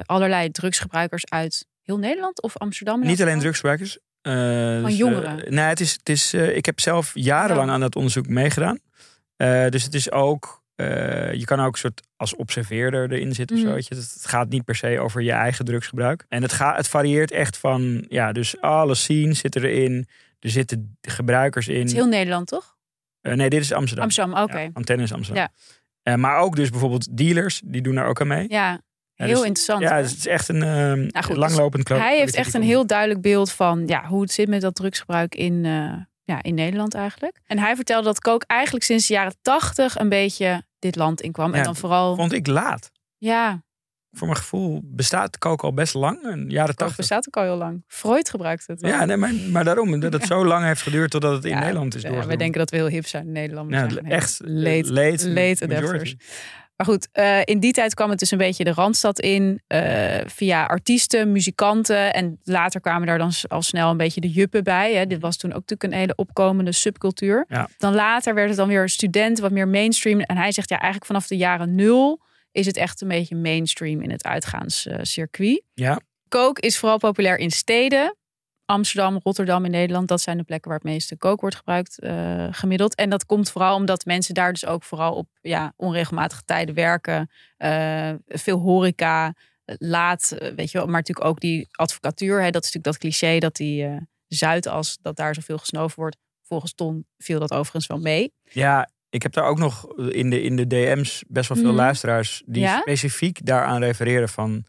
allerlei drugsgebruikers uit heel Nederland of Amsterdam. Niet alleen drugsgebruikers. eh, dus, jongeren? eh, nee, het is, het is, eh, ik heb zelf jarenlang Ja. aan dat onderzoek meegedaan. Dus het is ook, je kan ook een soort als observeerder erin zitten of Mhm. zo. weet je. Het, het gaat niet per se over je eigen drugsgebruik. En het, gaat, het varieert echt van, ja, dus alle scenes zitten erin. Er zitten gebruikers in. Het is heel Nederland, toch? Nee, dit is Amsterdam. Amsterdam, oké. Ja, Ja, antenne is Amsterdam. Ja. Maar ook dus bijvoorbeeld dealers, die doen daar ook aan mee. Heel dus- interessant. Ja, hoor. het is echt een ehm Nou goed, langlopend klo- Hij heeft echt een heel duidelijk beeld van ja, hoe het zit met dat drugsgebruik in, eh, ja, in Nederland eigenlijk. En hij vertelde dat kook eigenlijk sinds de jaren tachtig een beetje dit land inkwam. en Ja, dan vooral, Vond ik laat. ja, Voor mijn gevoel bestaat kook al best lang. Een jaren tachtig. bestaat ook al heel lang. Freud gebruikt het. wel. Ja, nee, maar, maar daarom. Dat het zo lang heeft geduurd totdat het in Nederland is Ja, doorgegaan. we denken dat we heel hip zijn in Nederland. Ja, echt late, late, late majority. Maar goed, eh, in die tijd kwam het dus een beetje de Randstad in. eh, via artiesten, muzikanten. En later kwamen daar dan al snel een beetje de juppen bij. Hè. Dit was toen ook natuurlijk een hele opkomende subcultuur. Ja. Dan later werd het dan weer student, wat meer mainstream. En hij zegt ja, eigenlijk vanaf de jaren nul is het echt een beetje mainstream in het uitgaanscircuit. Ja. Coke is vooral populair in steden. Amsterdam, Rotterdam in Nederland, dat zijn de plekken waar het meeste coke wordt gebruikt eh, gemiddeld. En dat komt vooral omdat mensen daar dus ook vooral op ja, onregelmatige tijden werken. eh, veel horeca, eh, laat, weet je wel. Maar natuurlijk ook die advocatuur. Hè, dat is natuurlijk dat cliché dat die eh Zuidas, dat daar zoveel gesnoven wordt. Volgens Ton viel dat overigens wel mee. Ja, ik heb daar ook nog in de, in de DM's best wel veel Mhm. luisteraars die Ja? specifiek daaraan refereren van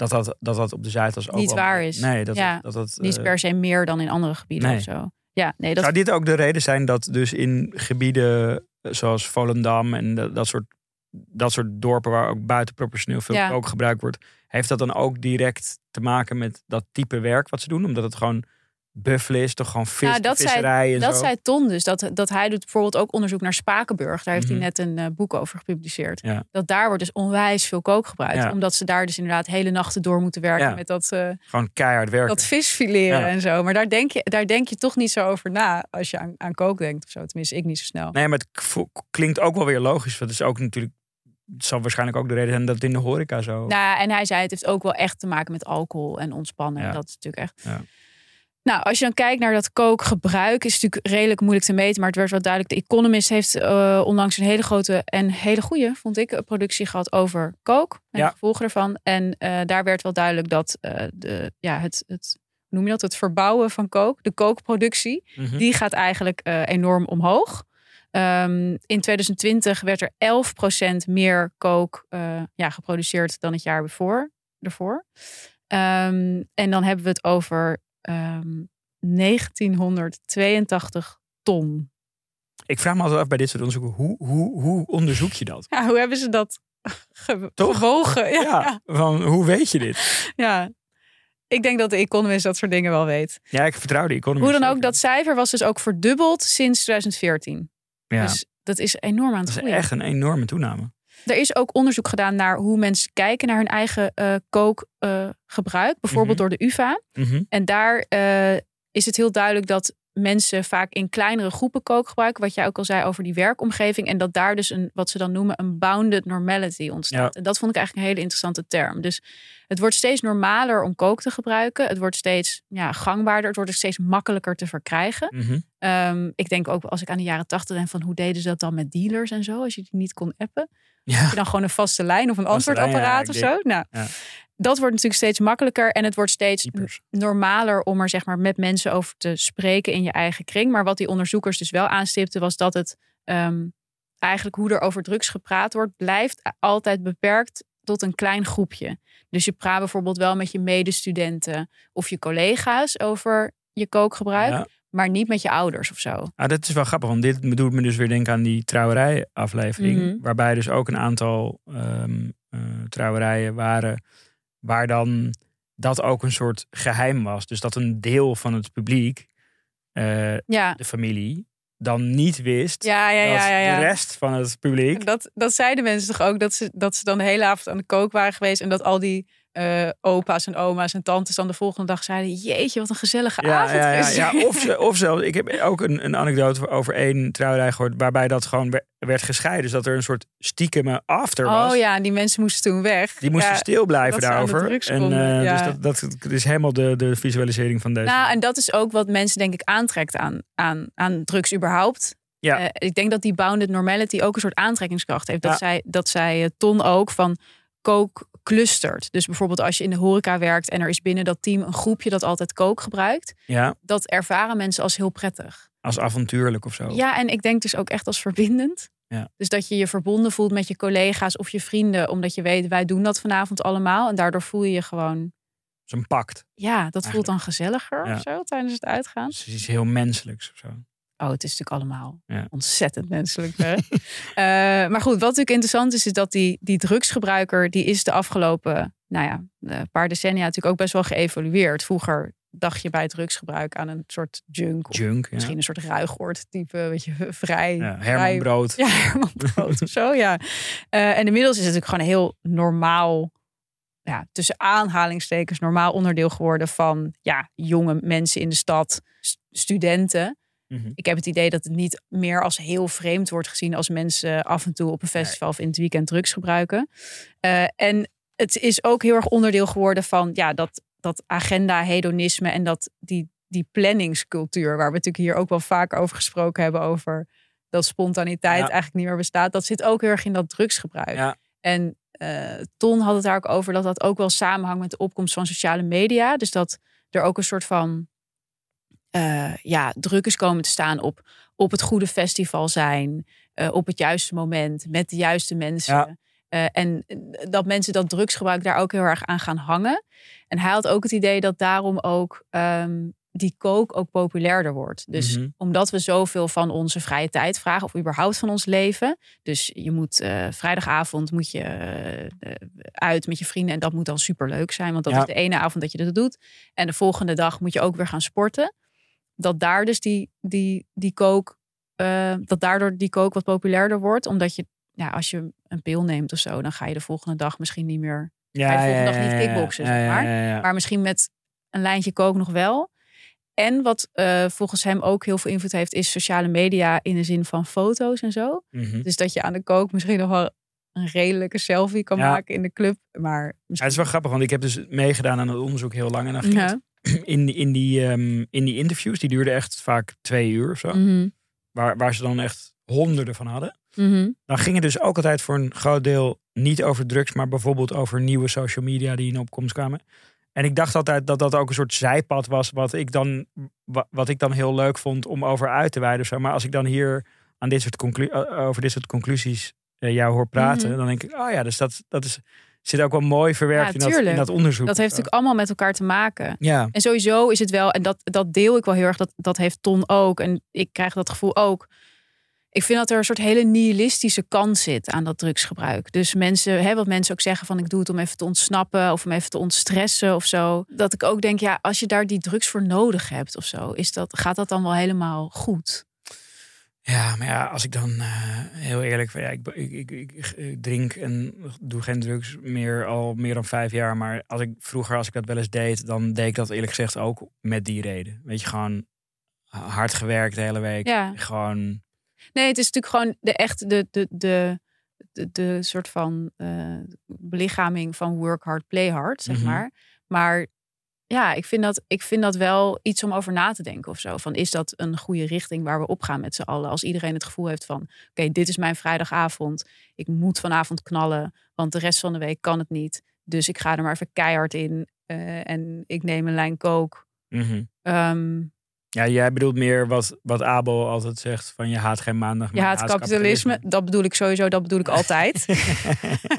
dat dat, dat, dat op de Zuidas ook Niet waar is. Nee, dat Ja, dat, dat, Niet eh, per se meer dan in andere gebieden nee. of zo. Ja, nee, dat Zou dit ook de reden zijn dat dus in gebieden eh, zoals Volendam en dat, dat, soort, dat soort dorpen waar ook buitenproportioneel veel Ja. kook gebruikt wordt, heeft dat dan ook direct te maken met dat type werk wat ze doen? Omdat het gewoon buffelen is, toch gewoon vis, Nou, dat zei- visserij en Dat zo? zei Ton dus. Dat, dat hij doet bijvoorbeeld ook onderzoek naar Spakenburg. Daar heeft Mhm. hij net een eh, boek over gepubliceerd. Ja. Dat daar wordt dus onwijs veel kook gebruikt. Ja. Omdat ze daar dus inderdaad hele nachten door moeten werken. Ja. Met dat, eh, Gewoon keihard werken. dat visfileren en zo. Maar daar denk, je, daar denk je toch niet zo over na. Als je aan, aan kook denkt of zo. Tenminste, ik niet zo snel. Nee, maar het klinkt ook wel weer logisch. Dat is ook natuurlijk, het zal waarschijnlijk ook de reden zijn dat het in de horeca zo... Nou, en hij zei het heeft ook wel echt te maken met alcohol en ontspannen. Ja. Dat is natuurlijk echt. Ja. Nou, als je dan kijkt naar dat kookgebruik, is het natuurlijk redelijk moeilijk te meten. Maar het werd wel duidelijk. De Economist heeft eh, onlangs een hele grote en hele goede, vond ik, een productie gehad over kook. En Ja. de gevolgen ervan. En eh, daar werd wel duidelijk dat eh, de, ja, het, het, hoe noem je dat? Het verbouwen van kook, de kookproductie, Mhm. die gaat eigenlijk eh, enorm omhoog. Ehm, in 2020 werd er 11% meer kook eh, ja, geproduceerd dan het jaar ervoor. ervoor. Ehm, en dan hebben we het over ehm, 1982 ton. Ik vraag me altijd af bij dit soort onderzoeken, hoe, hoe, hoe onderzoek je dat? Ja, hoe hebben ze dat ge- Toch? gewogen? Ja, Ja, ja. van hoe weet je dit? Ik denk dat de Economist dat soort dingen wel weet. Ja, ik vertrouw de economie. Hoe dan ook, dat cijfer was dus ook verdubbeld sinds 2014. ja, Dus dat is enorm aan het dat is groeien. echt een enorme toename. Er is ook onderzoek gedaan naar hoe mensen kijken naar hun eigen eh, kookgebruik. bijvoorbeeld Mhm. door de UvA. Mhm. En daar eh, is het heel duidelijk dat mensen vaak in kleinere groepen kook gebruiken. Wat jij ook al zei over die werkomgeving. En dat daar dus een, wat ze dan noemen, een bounded normality ontstaat. Ja. En dat vond ik eigenlijk een hele interessante term. Dus het wordt steeds normaler om kook te gebruiken. Het wordt steeds ja, gangbaarder. Het wordt steeds makkelijker te verkrijgen. Mhm. Ehm, ik denk ook als ik aan de jaren tachtig denk van hoe deden ze dat dan met dealers en zo. Als je die niet kon appen. Ja. Heb je dan gewoon een vaste lijn of een antwoordapparaat of zo? Nou, dat wordt natuurlijk steeds makkelijker en het wordt steeds normaler om er zeg maar met mensen over te spreken in je eigen kring. Maar wat die onderzoekers dus wel aanstipten was dat het ehm, eigenlijk hoe er over drugs gepraat wordt, blijft altijd beperkt tot een klein groepje. Dus je praat bijvoorbeeld wel met je medestudenten of je collega's over je kookgebruik, Ja. Maar niet met je ouders of zo. Ah, dat is wel grappig, want dit doet me dus weer denken aan die trouwerij-aflevering. Mhm. Waarbij dus ook een aantal ehm, eh, trouwerijen waren waar dan dat ook een soort geheim was. Dus dat een deel van het publiek, eh, Ja, de familie, dan niet wist ja, ja, dat ja. de rest van het publiek... Dat, dat zeiden mensen toch ook, dat ze, dat ze dan de hele avond aan de kook waren geweest. En dat al die eh, opa's en oma's en tantes dan de volgende dag zeiden... Jeetje, wat een gezellige Ja, avond ja, ja, ja. dit." Of, ze, of zelfs, ik heb ook een, een anekdote over één trouwerij gehoord... waarbij dat gewoon wer- werd gescheiden. Dus dat er een soort stiekeme after was. Oh ja, en die mensen moesten toen weg. Die moesten stil blijven daarover. En, eh. Dus dat, dat is helemaal de, de visualisering van deze. Nou, en dat is ook wat mensen denk ik aantrekt aan, aan, aan drugs überhaupt. Ja. Eh, ik denk dat die bounded normality ook een soort aantrekkingskracht heeft. Dat zij, dat zij Ton ook van kook clustert. Dus bijvoorbeeld als je in de horeca werkt en er is binnen dat team een groepje dat altijd kook gebruikt. ja, Dat ervaren mensen als heel prettig. als avontuurlijk of zo. Ja, en ik denk dus ook echt als verbindend. Ja. Dus dat je je verbonden voelt met je collega's of je vrienden, omdat je weet, wij doen dat vanavond allemaal. En daardoor voel je je gewoon, Zo'n pact. ja, dat voelt dan gezelliger Ja. of zo tijdens het uitgaan. Dus het is iets heel menselijks of zo. Oh, het is natuurlijk allemaal Ja. ontzettend menselijk. Hè? Eh, maar goed, wat natuurlijk interessant is, is dat die, die drugsgebruiker, die is de afgelopen nou ja, een paar decennia natuurlijk ook best wel geëvolueerd. Vroeger dacht je bij drugsgebruik aan een soort junk. Junk. Ja. misschien een soort ruigoord type, weet je, vrij. Ja, vrij- Herman Brood. Ja, Herman Brood of zo, ja. Eh, en inmiddels is het natuurlijk gewoon een heel normaal, ja, tussen aanhalingstekens, normaal onderdeel geworden van ja, jonge mensen in de stad, st- Mhm. Ik heb het idee dat het niet meer als heel vreemd wordt gezien als mensen af en toe op een festival of in het weekend drugs gebruiken. Eh, en het is ook heel erg onderdeel geworden van ja, dat, dat agenda, hedonisme en dat die, die planningscultuur, waar we natuurlijk hier ook wel vaak over gesproken hebben, over dat spontaniteit Ja. eigenlijk niet meer bestaat. Dat zit ook heel erg in dat drugsgebruik. Ja. En eh, Ton had het daar ook over dat dat ook wel samenhangt met de opkomst van sociale media. Dus dat er ook een soort van eh, ja, druk is komen te staan op, op het goede festival zijn, eh, op het juiste moment, met de juiste mensen. Ja. Eh, en dat mensen dat drugsgebruik daar ook heel erg aan gaan hangen. En hij had ook het idee dat daarom ook ehm, die kook ook populairder wordt. Dus Mhm. omdat we zoveel van onze vrije tijd vragen, of überhaupt van ons leven. Dus je moet vrijdagavond moet je uit met je vrienden en dat moet dan superleuk zijn, want dat Ja. is de ene avond dat je dat doet. En de volgende dag moet je ook weer gaan sporten. Dat daar dus die, die, die kook, eh, dat daardoor die kook wat populairder wordt, omdat je, ja, als je een pil neemt of zo, dan ga je de volgende dag misschien niet meer Ja, Ga je de volgende ja, dag niet kickboksen, zeg maar. maar misschien met een lijntje kook nog wel. En wat eh, volgens hem ook heel veel invloed heeft, is sociale media in de zin van foto's en zo. Mhm. Dus dat je aan de kook misschien nog wel een redelijke selfie kan Ja. maken in de club. Maar Ja, het is wel grappig, want ik heb dus meegedaan aan het onderzoek heel lang. En dan ging Ja. In, die- in, die, ehm, in die interviews, die duurden echt vaak twee uur of zo. Mhm, Waar, waar ze dan echt honderden van hadden. mhm. Dan ging het dus ook altijd voor een groot deel niet over drugs, maar bijvoorbeeld over nieuwe social media die in opkomst kwamen. En ik dacht altijd dat dat ook een soort zijpad was, wat ik dan, wa- wat ik dan heel leuk vond om over uit te wijden. of zo. Maar als ik dan hier aan dit soort eh, over dit soort conclusies eh, jou hoor praten, Mhm. dan denk ik, oh ja, dus dat, dat is, zit ook wel mooi verwerkt Ja, in, dat, in tuurlijk. dat onderzoek. Dat heeft natuurlijk allemaal met elkaar te maken. Ja, En sowieso is het wel, en dat, dat deel ik wel heel erg, dat, dat heeft Ton ook. En ik krijg dat gevoel ook. Ik vind dat er een soort hele nihilistische kant zit aan dat drugsgebruik. Dus mensen, hè, wat mensen ook zeggen van ik doe het om even te ontsnappen of om even te ontstressen of zo. Dat ik ook denk, ja, als je daar die drugs voor nodig hebt of zo, is dat, gaat dat dan wel helemaal goed? Ja, maar ja, als ik dan eh, heel eerlijk, ja, ik, ik, ik, drink en doe geen drugs meer al meer dan vijf jaar. Maar als ik vroeger, als ik dat wel eens deed, dan deed ik dat eerlijk gezegd ook met die reden. Weet je, gewoon hard gewerkt de hele week. Ja. Gewoon, Nee, het is natuurlijk gewoon de echt de, de, de, de, de soort van eh, belichaming van work hard, play hard, zeg Mhm. maar. Maar ja, ik vind, dat, ik vind dat wel iets om over na te denken of zo. Van is dat een goede richting waar we op gaan met z'n allen? Als iedereen het gevoel heeft van, oké, dit is mijn vrijdagavond. Ik moet vanavond knallen, want de rest van de week kan het niet. Dus ik ga er maar even keihard in eh, en ik neem een lijn kook. mhm. Ehm, ja, jij bedoelt meer wat, wat Abel altijd zegt: van je haat geen maandag. Je maar haat kapitalisme. Dat bedoel ik sowieso, dat bedoel ik altijd.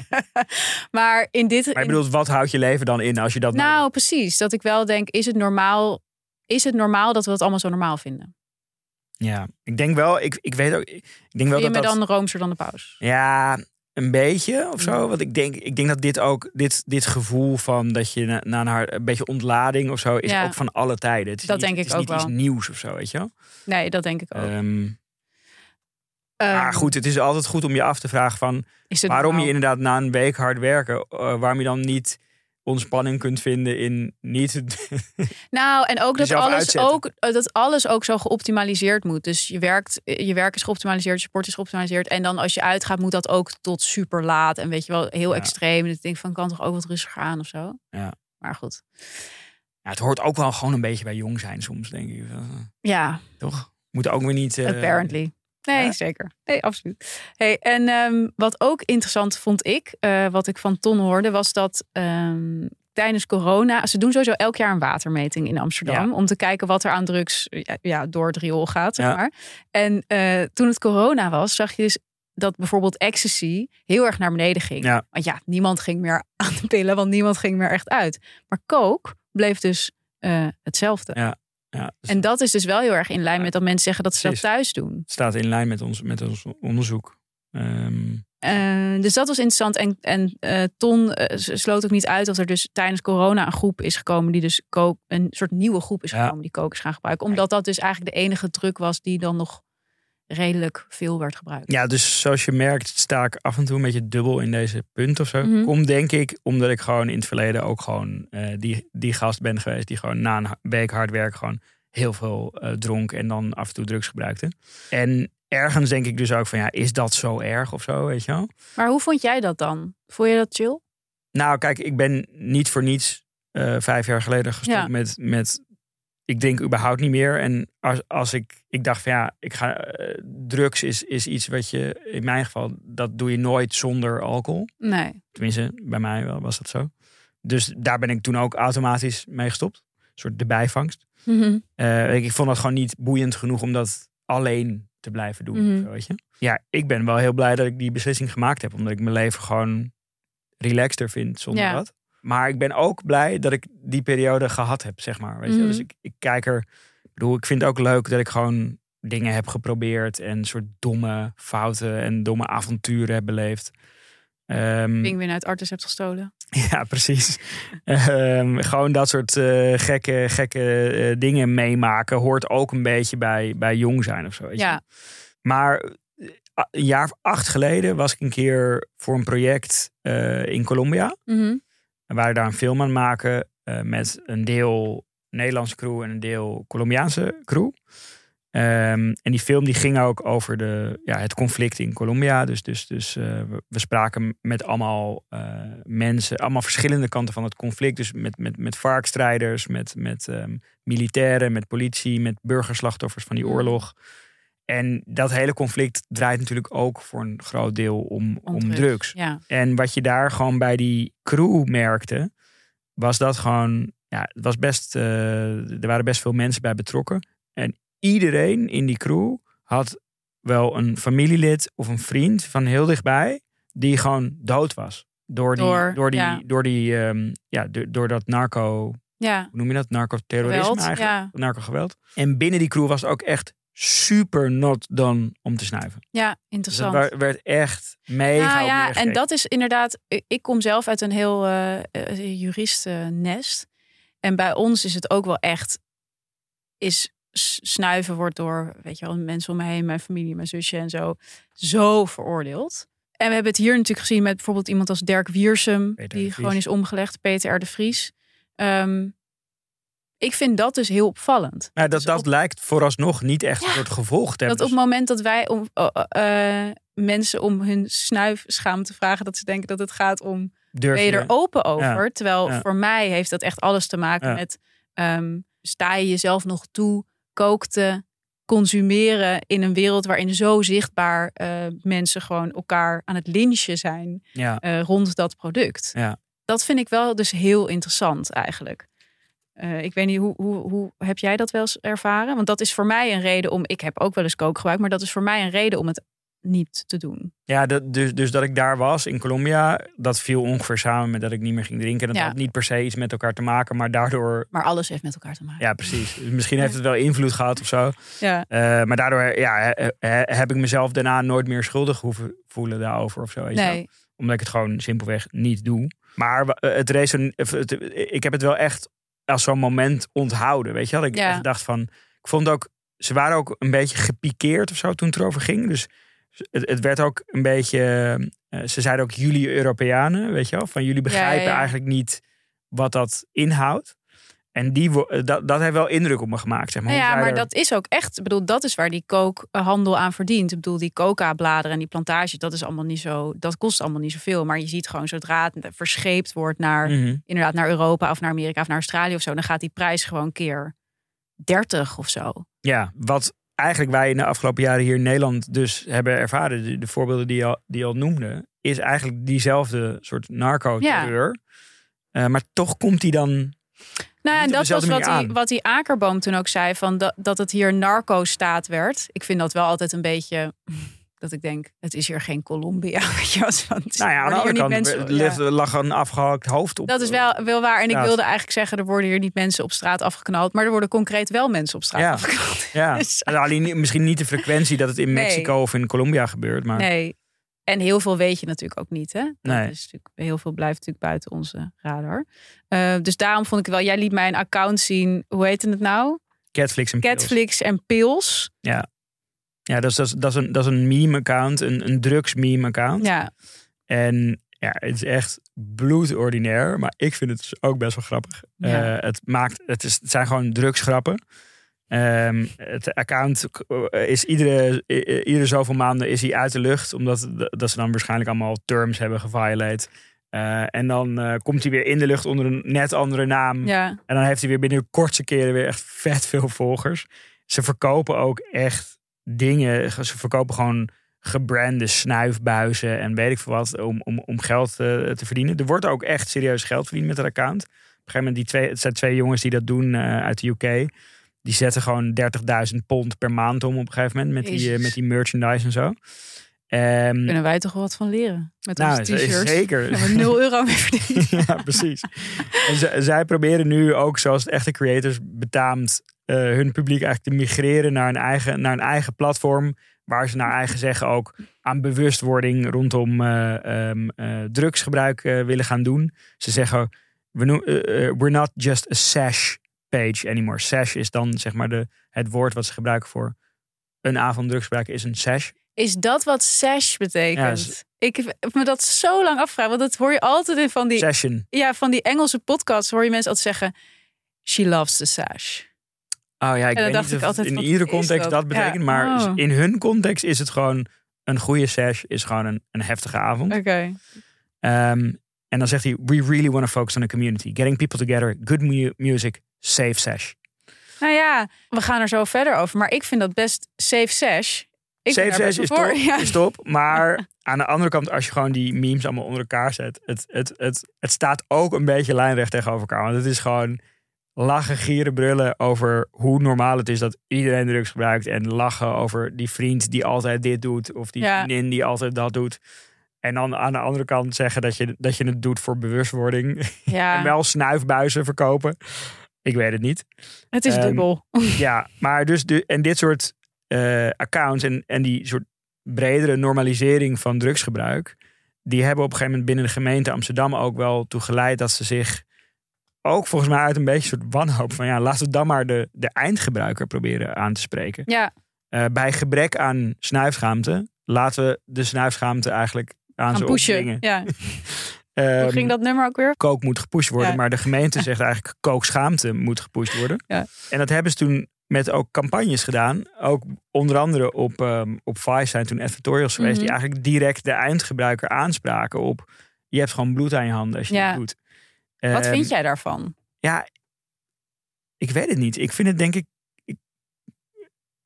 maar in dit. maar je bedoelt, wat houdt je leven dan in als je dat nou, precies. Dat ik wel denk, is het normaal? Is het normaal dat we het allemaal zo normaal vinden? Ja, ik denk wel, ik, ik weet ook, ik denk wel Vind je dat me dat... dan roomser dan de paus? Ja, een beetje of zo. Want ik denk, ik denk dat dit ook, dit, dit gevoel van dat je na, na een, een beetje ontlading of zo, is Ja. ook van alle tijden. Het is Dat niet, denk het ik is ook niet iets nieuws of zo, weet je wel. Nee, dat denk ik ook. Ehm, maar goed, het is altijd goed om je af te vragen van is het waarom je inderdaad na een week hard werken, eh, waarom je dan niet ontspanning kunt vinden in niet Nou, en ook dat alles uitzetten. ook, eh, dat alles ook zo geoptimaliseerd moet. Dus je, werkt, je werk is geoptimaliseerd, je sport is geoptimaliseerd. En dan als je uitgaat, moet dat ook tot super laat. En weet je wel, heel Ja. extreem. En ik denk van, kan toch ook wat rustiger aan of zo? Ja. Maar goed. ja, het hoort ook wel gewoon een beetje bij jong zijn soms, denk ik. Eh, Ja, Toch? Moet ook weer niet... eh, Apparently. Nee, ja. zeker. Nee, absoluut. Hey, en ehm, wat ook interessant vond ik, eh, wat ik van Ton hoorde, was dat ehm, tijdens corona, ze doen sowieso elk jaar een watermeting in Amsterdam Ja. om te kijken wat er aan drugs ja, ja, door het riool gaat, zeg maar. En eh, toen het corona was, zag je dus dat bijvoorbeeld ecstasy heel erg naar beneden ging. Ja. Want ja, niemand ging meer aan de pillen, want niemand ging meer echt uit. Maar coke bleef dus eh, hetzelfde. Ja. Ja, dus En dat is dus wel heel erg in lijn met dat mensen zeggen dat ze Precies. dat thuis doen. het staat in lijn met ons, met ons onderzoek. Ehm, Eh, dus dat was interessant. En, en eh, Ton eh, sloot ook niet uit dat er dus tijdens corona een groep is gekomen die dus kook, een soort nieuwe groep is Ja. gekomen die kokers gaan gebruiken. Omdat dat dus eigenlijk de enige druk was die dan nog redelijk veel werd gebruikt. Ja, dus zoals je merkt sta ik af en toe een beetje dubbel in deze punt of zo. Mhm. Komt denk ik omdat ik gewoon in het verleden ook gewoon eh, die, die gast ben geweest die gewoon na een week hard werk gewoon heel veel eh, dronk en dan af en toe drugs gebruikte. En ergens denk ik dus ook van ja, is dat zo erg of zo, weet je wel? Maar hoe vond jij dat dan? Vond je dat chill? Nou, kijk, ik ben niet voor niets eh, vijf jaar geleden gestopt Ja. met, met. Ik denk überhaupt niet meer. En als, als ik, ik dacht van ja, ik ga, eh, drugs is, is iets wat je, in mijn geval, dat doe je nooit zonder alcohol. Nee. Tenminste, bij mij wel, was dat zo. Dus daar ben ik toen ook automatisch mee gestopt. Een soort de bijvangst. Mhm. Eh, ik, ik vond dat gewoon niet boeiend genoeg om dat alleen te blijven doen. Mhm. zo, weet je? Ja, ik ben wel heel blij dat ik die beslissing gemaakt heb. Omdat ik mijn leven gewoon relaxter vind zonder Ja. dat. Maar ik ben ook blij dat ik die periode gehad heb, zeg maar. Weet je? Mhm. Dus ik, ik kijk er... Ik bedoel, ik vind het ook leuk dat ik gewoon dingen heb geprobeerd. En soort domme fouten en domme avonturen heb beleefd. Ehm, Pinguïn uit Artis hebt gestolen. ja, precies. Ehm, gewoon dat soort eh, gekke, gekke eh, dingen meemaken hoort ook een beetje bij, bij jong zijn of zo. Weet je? Ja. Maar eh, een jaar of acht geleden was ik een keer voor een project in Colombia. Mhm. We waren daar een film aan maken eh, met een deel Nederlandse crew en een deel Colombiaanse crew. Ehm, en die film die ging ook over de, ja, het conflict in Colombia. Dus, dus, dus eh, we, spraken met allemaal eh, mensen, allemaal verschillende kanten van het conflict. Dus met, met, met varkstrijders, met, met ehm, militairen, met politie, met burgerslachtoffers van die oorlog. En dat hele conflict draait natuurlijk ook voor een groot deel om, om, Om drugs. Ja. En wat je daar gewoon bij die crew merkte, was dat gewoon, ja, het was best, eh, er waren best veel mensen bij betrokken. En iedereen in die crew had wel een familielid of een vriend van heel dichtbij, die gewoon dood was. Door die, Door, door die, ja. door die, ehm, ja, door, door dat narco, Ja. hoe noem je dat? Narcoterrorisme Geweld, eigenlijk. ja. Narcogeweld. En binnen die crew was het ook echt super not done om te snuiven. Ja, Dus interessant. het wa- werd echt mega Nou ja, en dat is inderdaad. ik- kom zelf uit een heel eh, juristennest. En bij ons is het ook wel echt. Is snuiven wordt door, weet je wel, mensen om me heen, mijn familie, mijn zusje en zo, zo veroordeeld. En we hebben het hier natuurlijk gezien met bijvoorbeeld iemand als Dirk Wiersum, Peter die gewoon is omgelegd, Peter R. de Vries. Ehm, ik vind dat dus heel opvallend. Dat, Dus dat op- lijkt vooralsnog niet echt Ja. soort gevolg te Dat hebben. op het moment dat wij om, eh, eh, mensen om hun snuifschaamte vragen, dat ze denken dat het gaat om Durf je er open over. Ja. Terwijl Ja. voor mij heeft dat echt alles te maken met ehm, sta je jezelf nog toe, kook te consumeren in een wereld waarin zo zichtbaar eh, mensen gewoon elkaar aan het lynchen zijn Ja. eh, rond dat product. Ja. Dat vind ik wel dus heel interessant eigenlijk. Eh, ik weet niet, hoe, hoe, hoe heb jij dat wel eens ervaren? Want dat is voor mij een reden om. Ik heb ook wel eens kook gebruikt, maar dat is voor mij een reden om het niet te doen. Ja, dat, dus, dus dat ik daar was in Colombia, dat viel ongeveer samen met dat ik niet meer ging drinken. Dat Ja. had niet per se iets met elkaar te maken, maar daardoor, Maar alles heeft met elkaar te maken. ja precies. Dus misschien heeft het wel invloed gehad of zo. Ja. Eh, maar daardoor ja, he- he- heb ik mezelf daarna nooit meer schuldig hoeven voelen daarover of zo. Weet. Nee. Omdat ik het gewoon simpelweg niet doe. Maar eh, het het, ik heb het wel echt als zo'n moment onthouden. Weet je? Dat ik Ja. dacht van. Ik vond ook. Ze waren ook een beetje gepikeerd of zo toen het erover ging. Dus het, het werd ook een beetje. eh, ze zeiden ook jullie Europeanen. Weet je wel? Van jullie begrijpen ja. eigenlijk niet wat dat inhoudt. En die, eh, dat, dat heeft wel indruk op me gemaakt. Zeg maar. Nou ja, maar er- dat is ook echt. Ik bedoel, dat is waar die kookhandel aan verdient. Ik bedoel, die coca-bladeren en die plantages, dat is allemaal niet zo. Dat kost allemaal niet zoveel. Maar je ziet gewoon zodra het verscheept wordt naar Mhm. inderdaad naar Europa of naar Amerika of naar Australië of zo, dan gaat die prijs gewoon keer 30 of zo. Ja, wat eigenlijk wij in de afgelopen jaren hier in Nederland dus hebben ervaren, de, de voorbeelden die je, al, die je al noemde, is eigenlijk diezelfde soort narco-terreur. Eh, maar toch komt die dan. Nou, ja, en dat was wat die, wat die Akerboom toen ook zei: van dat, dat het hier narco-staat werd. Ik vind dat wel altijd een beetje. Dat ik denk, het is hier geen Colombia. Want Nou ja, aan de worden andere hier kant niet er mensen- ja. ligt- lag een afgehakt hoofd op. Dat is wel, wel waar. En ik wilde eigenlijk zeggen, er worden hier niet mensen op straat afgeknald. Maar er worden concreet wel mensen op straat Ja. afgeknald. Ja, Dus- En alleen misschien niet de frequentie dat het in Nee. Mexico of in Colombia gebeurt, maar Nee. En heel veel weet je natuurlijk ook niet. Hè? Dat Nee. is natuurlijk, heel veel blijft natuurlijk buiten onze radar. Eh, dus daarom vond ik wel, jij liet mij een account zien. Hoe heette het nou? Catflix en Pils. Catflix en Pils. Ja, dat is, dat is, dat is een, dat is een meme-account, een, een drugs-meme-account. Ja, En ja, het is echt bloedordinair, maar ik vind het dus ook best wel grappig. Ja. Eh, het, maakt, het, is, het zijn gewoon drugsgrappen. Ehm, het account is iedere, iedere zoveel maanden is hij uit de lucht, omdat dat ze dan waarschijnlijk allemaal terms hebben geviolate. Eh, en dan eh, komt hij weer in de lucht onder een net andere naam. ja. En dan heeft hij weer binnen de kortste keren weer echt vet veel volgers. Ze verkopen ook echt dingen. Ze verkopen gewoon gebrande snuifbuizen en weet ik veel wat om, om, om geld eh, te verdienen. Er wordt ook echt serieus geld verdiend met dat account. Op een gegeven moment, die twee, het zijn twee jongens die dat doen uit de UK. Die zetten gewoon 30.000 pond per maand om op een gegeven moment met die, eh, met die merchandise en zo. Ehm, Kunnen wij toch wel wat van leren? Met nou, onze t-shirts. zeker. We hebben 0 euro meer verdiend. ja, precies. En zij proberen nu ook, zoals het echte creators betaamt, eh, hun publiek eigenlijk te migreren naar een, eigen, naar een eigen platform. Waar ze naar eigen zeggen ook aan bewustwording rondom eh, ehm, eh, drugsgebruik willen gaan doen. Ze zeggen, we we're not just a sash page anymore. Sash is dan zeg maar de, het woord wat ze gebruiken voor een avond drugsgebruik is een sash. Is dat wat sash betekent? Ja, is- Ik heb me dat zo lang afgevraagd. Want dat hoor je altijd in van die, Session. ja, van die Engelse podcasts. Hoor je mensen altijd zeggen, she loves the sash. Oh ja, ik weet dacht niet ik of altijd, in iedere context dat? betekent. Ja. Maar Oh. in hun context is het gewoon een goede sash, is gewoon een, een heftige avond. Oké. Ehm, en dan zegt hij, we really want to focus on the community. Getting people together, good mu- music, safe sash. Nou ja, we gaan er zo verder over. Maar ik vind dat best safe sash. Ik safe best is top, Ja. is top. Maar aan de andere kant, als je gewoon die memes allemaal onder elkaar zet, het, het, het, het staat ook een beetje lijnrecht tegenover elkaar. Want het is gewoon lachen, gieren, brullen over hoe normaal het is dat iedereen drugs gebruikt. En lachen over die vriend die altijd dit doet. Of die Ja. vriendin die altijd dat doet. En dan aan de andere kant zeggen dat je, dat je het doet voor bewustwording. En wel snuifbuizen verkopen. Ik weet het niet. het is Ehm, dubbel. Ja, maar dus de, en dit soort eh, accounts en, en die soort bredere normalisering van drugsgebruik, die hebben op een gegeven moment binnen de gemeente Amsterdam ook wel toe geleid dat ze zich ook volgens mij uit een beetje een soort wanhoop van ja, laten we dan maar de, de eindgebruiker proberen aan te spreken. Ja, Eh, bij gebrek aan snuifschaamte laten we de snuifschaamte eigenlijk aan gaan ze pushen. Ja. Ehm, Hoe ging dat nummer ook weer? kook moet gepusht worden. Ja. Maar de gemeente zegt eigenlijk kookschaamte moet gepusht worden. Ja. En dat hebben ze toen met ook campagnes gedaan. Ook onder andere op, ehm, op Vice zijn toen advertorials geweest. Mhm. Die eigenlijk direct de eindgebruiker aanspraken op... Je hebt gewoon bloed aan je handen als je Ja. dit doet. Wat Ehm, vind jij daarvan? Ja, ik weet het niet. Ik vind het denk ik...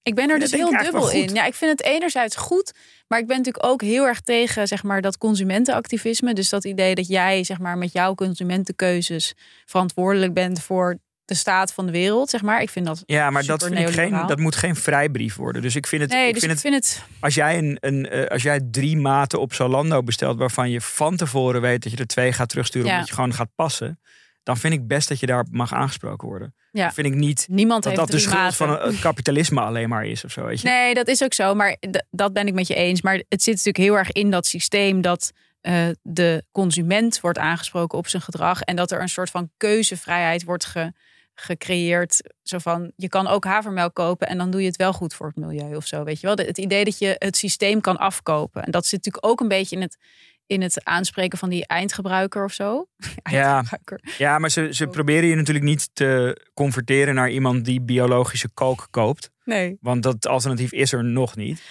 Ik ben er dus heel dubbel in. Ja, ik vind het enerzijds goed, maar ik ben natuurlijk ook heel erg tegen zeg maar, dat consumentenactivisme. Dus dat idee dat jij zeg maar, met jouw consumentenkeuzes verantwoordelijk bent voor de staat van de wereld. Zeg maar. Ik vind dat. Ja, maar dat, vind ik geen, dat moet geen vrijbrief worden. Dus ik vind het... Nee, ik dus vind ik vind het. Als jij, een, een, eh, als jij drie maten op Zalando bestelt waarvan je van tevoren weet dat je er twee gaat terugsturen Ja. omdat je gewoon gaat passen, dan vind ik best dat je daar mag aangesproken worden. Ja. Vind ik niet Niemand dat heeft dat de schuld maten. van het kapitalisme alleen maar is of zo. Weet je? Nee, dat is ook zo. Maar dat ben ik met je eens. Maar het zit natuurlijk heel erg in dat systeem dat eh, de consument wordt aangesproken op zijn gedrag. En dat er een soort van keuzevrijheid wordt ge- gecreëerd. Zo van, je kan ook havermelk kopen en dan doe je het wel goed voor het milieu of zo. Weet je wel? Het idee dat je het systeem kan afkopen. En dat zit natuurlijk ook een beetje in het, in het aanspreken van die eindgebruiker of zo. Ja. Eindgebruiker. Ja, maar ze, ze proberen je natuurlijk niet te converteren naar iemand die biologische kook koopt. Nee. Want dat alternatief is er nog niet.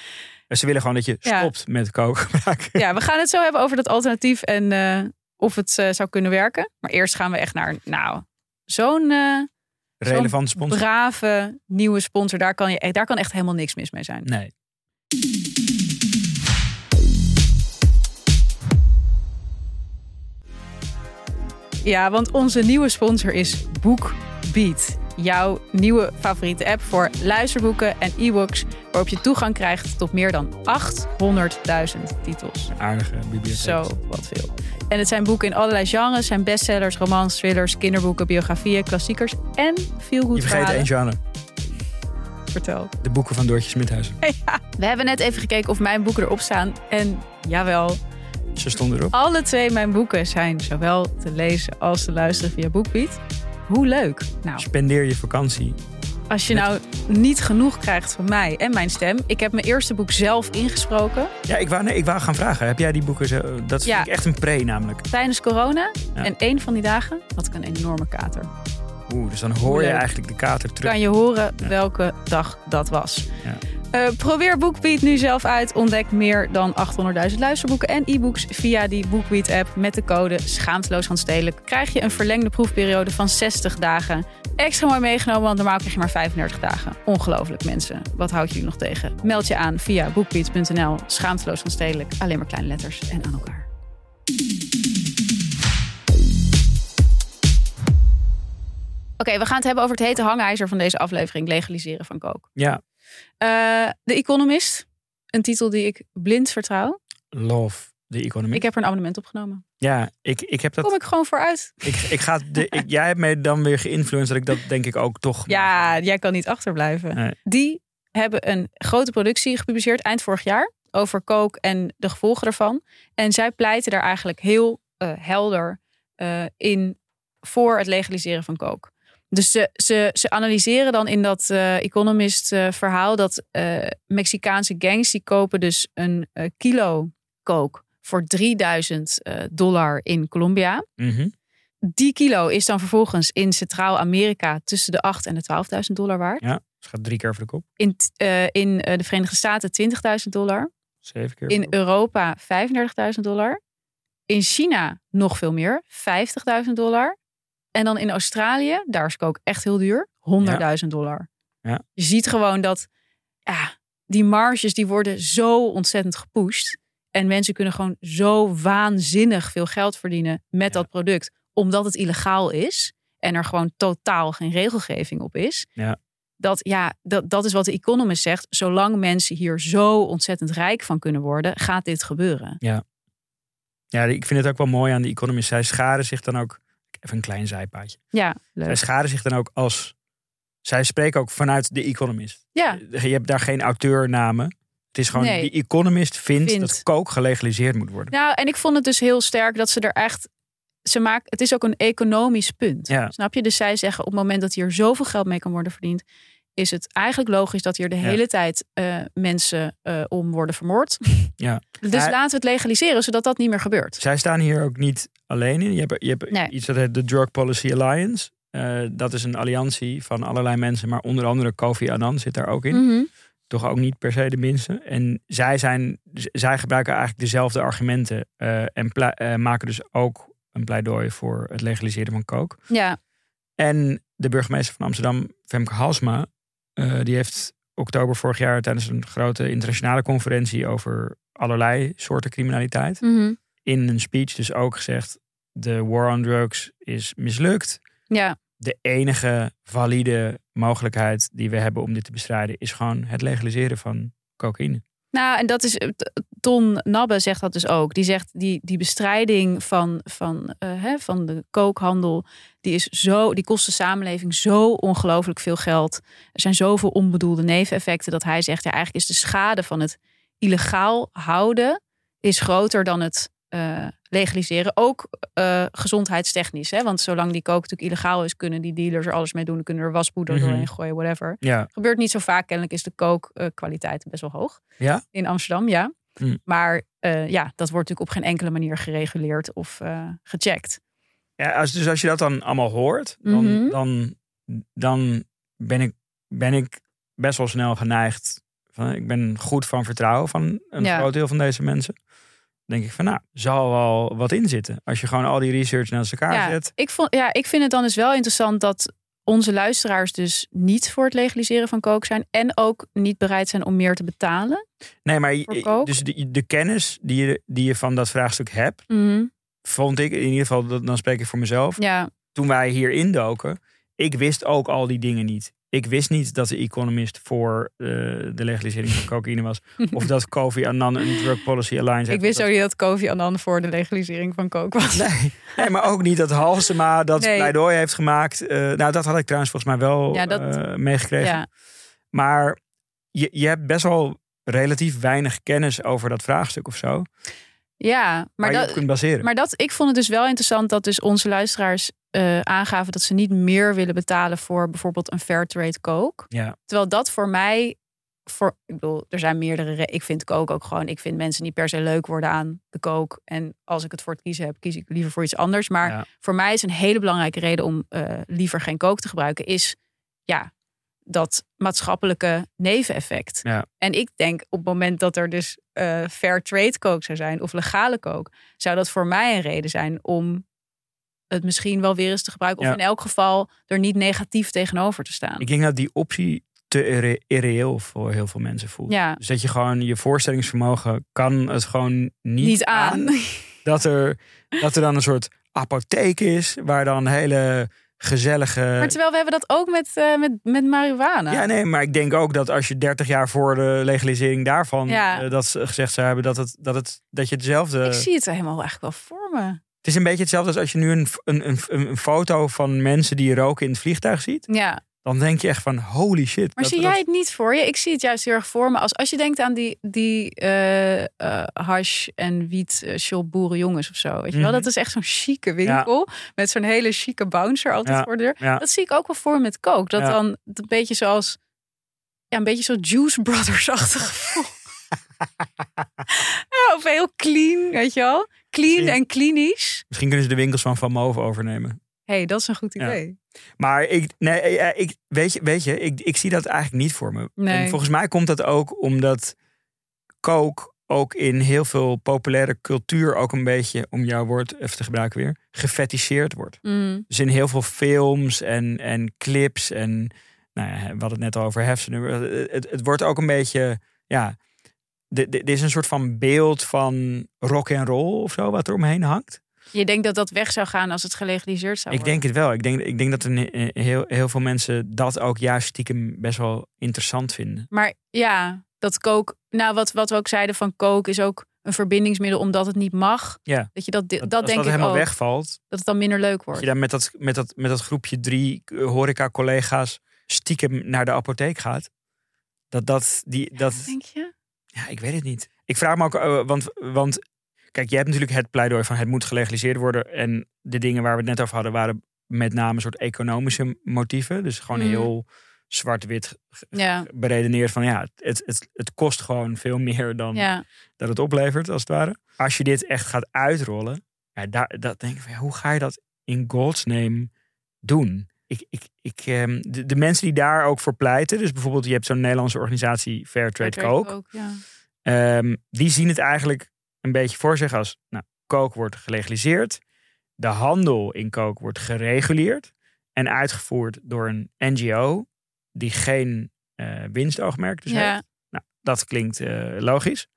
Dus ze willen gewoon dat je Ja. stopt met kook gebruiken. Ja, we gaan het zo hebben over dat alternatief en eh, of het eh, zou kunnen werken. Maar eerst gaan we echt naar, nou, zo'n eh, Relevant sponsor. brave nieuwe sponsor. Daar kan, je, daar kan echt helemaal niks mis mee zijn. Nee. Ja, want onze nieuwe sponsor is BookBeat. Jouw nieuwe favoriete app voor luisterboeken en e-books. Waarop je toegang krijgt tot meer dan 800.000 titels. Aardige bibliotheek. Zo, wat veel. En het zijn boeken in allerlei genres. zijn bestsellers, romans, thrillers, kinderboeken, biografieën, klassiekers en veel goed Je vergeet één genre. Vertel. De boeken van Doortje Smithuizen. We hebben net even gekeken of mijn boeken erop staan. En jawel, Ze stonden erop. alle twee mijn boeken zijn zowel te lezen als te luisteren via BookBeat. Hoe leuk. Nou, Spendeer je vakantie. als je nou niet genoeg krijgt van mij en mijn stem. Ik heb mijn eerste boek zelf ingesproken Ja, ik wou, nee, ik wou gaan vragen. Heb jij die boeken zo... Dat Ja. vind ik echt een pre namelijk. tijdens corona. Ja. En één van die dagen had ik een enorme kater. Oeh, dus dan hoor je eigenlijk de kater terug. Kan je horen Ja. welke dag dat was. Ja. Eh, probeer BookBeat nu zelf uit. Ontdek meer dan 800.000 luisterboeken en e-books via die BookBeat-app. Met de code schaamteloos van stedelijk krijg je een verlengde proefperiode van 60 dagen. Extra mooi meegenomen, want normaal krijg je maar 35 dagen. Ongelooflijk, mensen. Wat houdt jullie nog tegen? Meld je aan via bookbeat.nl. Schaamteloos van stedelijk. Alleen maar kleine letters en aan elkaar. Oké, we gaan het hebben over het hete hangijzer van deze aflevering. Legaliseren van kook. Ja, The Economist. Een titel die ik blind vertrouw. love the economy. Ik heb er een abonnement op genomen. ja, ik, ik heb dat... Kom ik gewoon vooruit. Ik, ik ga de, ik, jij hebt mij dan weer geïnfluenced dat ik dat denk ik ook toch... Ja, jij kan niet achterblijven. Nee. Die hebben een grote productie gepubliceerd eind vorig jaar. Over kook en de gevolgen daarvan. En zij pleiten daar eigenlijk heel eh, helder eh, in voor het legaliseren van kook. Dus ze, ze, ze analyseren dan in dat eh, Economist eh, verhaal dat eh, Mexicaanse gangs die kopen dus een kilo kook voor 3000 eh, dollar in Colombia. Mhm. Die kilo is dan vervolgens in Centraal-Amerika tussen de 8 en de 12.000 dollar waard. Ja, het gaat drie keer over de kop. In, in de Verenigde Staten 20.000 dollar. Zeven keer In. Europa 35.000 dollar. In China nog veel meer, 50.000 dollar. En dan in Australië, daar is kook echt heel duur, 100.000 dollar. Ja. Je ziet gewoon dat ja, die marges die worden zo ontzettend gepusht. En mensen kunnen gewoon zo waanzinnig veel geld verdienen met Ja. dat product. Omdat het illegaal is. En er gewoon totaal geen regelgeving op is. Ja. Dat, ja, dat, dat is wat de Economist zegt. Zolang mensen hier zo ontzettend rijk van kunnen worden, gaat dit gebeuren. Ja, ik vind het ook wel mooi aan de Economist. Zij scharen zich dan ook... Even een klein zijpaadje. Ja, Zij leuk. scharen zich dan ook als... Zij spreken ook vanuit de Economist. Ja, Je hebt daar geen auteurnamen. Het is gewoon, Nee. die Economist vindt, Vindt. dat kook gelegaliseerd moet worden. nou, en ik vond het dus heel sterk dat ze er echt. Ze maakt, het is ook een economisch punt. Ja. Snap je? Dus zij zeggen op het moment dat hier zoveel geld mee kan worden verdiend, is het eigenlijk logisch dat hier de hele tijd eh, mensen eh, om worden vermoord. Ja. Dus Ja. laten we het legaliseren, zodat dat niet meer gebeurt. Zij staan hier ook niet alleen in. Je hebt, je hebt Nee. iets dat heet de Drug Policy Alliance. Eh, dat is een alliantie van allerlei mensen, maar onder andere Kofi Annan zit daar ook in. Mhm. Toch ook niet per se de minste. En zij, zijn, zij gebruiken eigenlijk dezelfde argumenten en maken dus ook een pleidooi voor het legaliseren van kook. Ja, En de burgemeester van Amsterdam, Femke Halsma, eh, die heeft oktober vorig jaar tijdens een grote internationale conferentie over allerlei soorten criminaliteit Mhm. in een speech dus ook gezegd: de war on drugs is mislukt. ja. De enige valide mogelijkheid die we hebben om dit te bestrijden is gewoon het legaliseren van cocaïne. Nou, en dat is. eh, Ton Nabbe zegt dat dus ook. Die zegt die, die bestrijding van, van, eh, hè, van de kookhandel. Die, is zo, die kost de samenleving zo ongelooflijk veel geld. Er zijn zoveel onbedoelde neveneffecten. Dat hij zegt: ja, eigenlijk is de schade van het illegaal houden. is groter dan het eh, legaliseren. Ook eh, gezondheidstechnisch. Hè? Want zolang die kook natuurlijk illegaal is, kunnen die dealers er alles mee doen. Dan kunnen er waspoeder Mhm. doorheen gooien, whatever. Ja, Gebeurt niet zo vaak. Kennelijk is de kookkwaliteit best wel hoog. Ja? In Amsterdam, ja. Hm. Maar eh, ja, dat wordt natuurlijk op geen enkele manier gereguleerd of gecheckt. ja als, dus als je dat dan allemaal hoort, dan, Mhm. dan, dan ben, ik, ben ik best wel snel geneigd. Van, ik ben goed van vertrouwen van een Ja. groot deel van deze mensen. Denk ik van, nou, zal wel wat in zitten. Als je gewoon al die research naast elkaar Ja, zet. ik, vond, ja, ik vind het dan dus wel interessant dat onze luisteraars dus niet voor het legaliseren van kook zijn. En ook niet bereid zijn om meer te betalen. Nee, maar dus de, de kennis die je, die je van dat vraagstuk hebt, vond ik, in ieder geval, dan spreek ik voor mezelf. Ja, Toen wij hier indoken, ik wist ook al die dingen niet. Ik wist niet dat de Economist voor eh, de legalisering van cocaïne was. Of dat Kofi Annan een Drug Policy Alliance ik wist ook niet dat Kofi Annan voor de legalisering van kook was. Nee, nee, maar ook niet dat Halsema dat Nee. pleidooi heeft gemaakt. Eh, nou, dat had ik trouwens volgens mij wel Ja, dat- eh, meegekregen. Ja, Maar je, je hebt best wel relatief weinig kennis over dat vraagstuk of zo. Ja, Maar dat, kunt baseren. Maar dat, ik vond het dus wel interessant dat dus onze luisteraars eh, aangaven dat ze niet meer willen betalen voor bijvoorbeeld een Fairtrade Coke. ja. Terwijl dat voor mij, voor, ik bedoel, er zijn meerdere. re- Ik vind Coke ook gewoon, ik vind mensen niet per se leuk worden aan de Coke. En als ik het voor het kiezen heb, kies ik liever voor iets anders. Maar Ja. voor mij is een hele belangrijke reden om eh, liever geen Coke te gebruiken, is ja, dat maatschappelijke neveneffect. Ja. En ik denk op het moment dat er dus eh fair trade coke zou zijn of legale coke, zou dat voor mij een reden zijn om het misschien wel weer eens te gebruiken. Of in elk geval er niet negatief tegenover te staan. Ik denk dat die optie te irre- irreëel voor heel veel mensen voelt. ja, Dus dat je gewoon je voorstellingsvermogen kan het gewoon niet, niet aan. Dat, er, dat er dan een soort apotheek is waar dan hele gezellige. Maar terwijl we hebben dat ook met, eh, met, met marihuana. Ja, nee, maar ik denk ook dat als je 30 jaar voor de legalisering daarvan Ja. eh, dat ze gezegd zou hebben dat, het, dat, het, dat je hetzelfde. Ik zie het helemaal eigenlijk wel voor me. Het is een beetje hetzelfde als als je nu een, een, een, een foto van mensen die roken in het vliegtuig ziet. Ja, Dan denk je echt van holy shit. maar dat- zie dat- jij het niet voor je? Ik zie het juist heel erg voor me. Als, als je denkt aan die, die eh, eh, hash en wiet shop boerenjongens of zo. Weet je wel? Mhm. Dat is echt zo'n chique winkel. Met zo'n hele chique bouncer altijd Ja, voor de deur. ja. Dat zie ik ook wel voor me met coke. Dat dan een beetje zoals... Ja, een beetje zo Juice Brothers-achtig gevoel. of heel clean, weet je wel? Clean en klinisch. Misschien kunnen ze de winkels van Van Moof overnemen. hey, dat is een goed idee. Maar ik, nee, eh, ik, weet je, weet je ik, ik zie dat eigenlijk niet voor me. Nee. En volgens mij komt dat ook omdat coke ook in heel veel populaire cultuur ook een beetje, om jouw woord even te gebruiken weer, gefeticheerd wordt. Mm. Dus in heel veel films en, en clips en nou ja, we hadden het net al over hersenen. Het, het wordt ook een beetje, ja, er is een soort van beeld van rock en roll of zo wat er omheen hangt. Je denkt dat dat weg zou gaan als het gelegaliseerd zou Ik worden? denk het wel. Ik denk, ik denk dat eh, heel, heel veel mensen dat ook juist stiekem best wel interessant vinden. Maar ja, dat coke... Nou, wat, wat we ook zeiden van coke is ook een verbindingsmiddel omdat het niet mag. Ja. Dat je dat, dat, Als denk dat ik helemaal ook. wegvalt, Dat het dan minder leuk dat wordt. je dan met dat, met, dat, met dat groepje drie eh, horeca-collega's stiekem naar de apotheek gaat. Dat dat, die, dat, Denk je? ja, ik weet het niet. Ik vraag me ook, eh, want, want kijk, je hebt natuurlijk het pleidooi van het moet gelegaliseerd worden. En de dingen waar we het net over hadden waren met name een soort economische motieven. Dus gewoon Mhm. heel zwart-wit Ja, beredeneerd van ja, het, het, het kost gewoon veel meer dan ja. dat het oplevert, als het ware. Als je dit echt gaat uitrollen, ja, daar, dat denk ik van, ja, hoe ga je dat in God's name doen? Ik, ik, ik, ehm, de, de mensen die daar ook voor pleiten, dus bijvoorbeeld je hebt zo'n Nederlandse organisatie Fair Trade Coke, ja. ehm, die zien het eigenlijk een beetje voor zich als, nou, coke wordt gelegaliseerd, de handel in coke wordt gereguleerd en uitgevoerd door een NGO die geen eh, winstoogmerk dus heeft. ja. Nou, dat klinkt eh, logisch.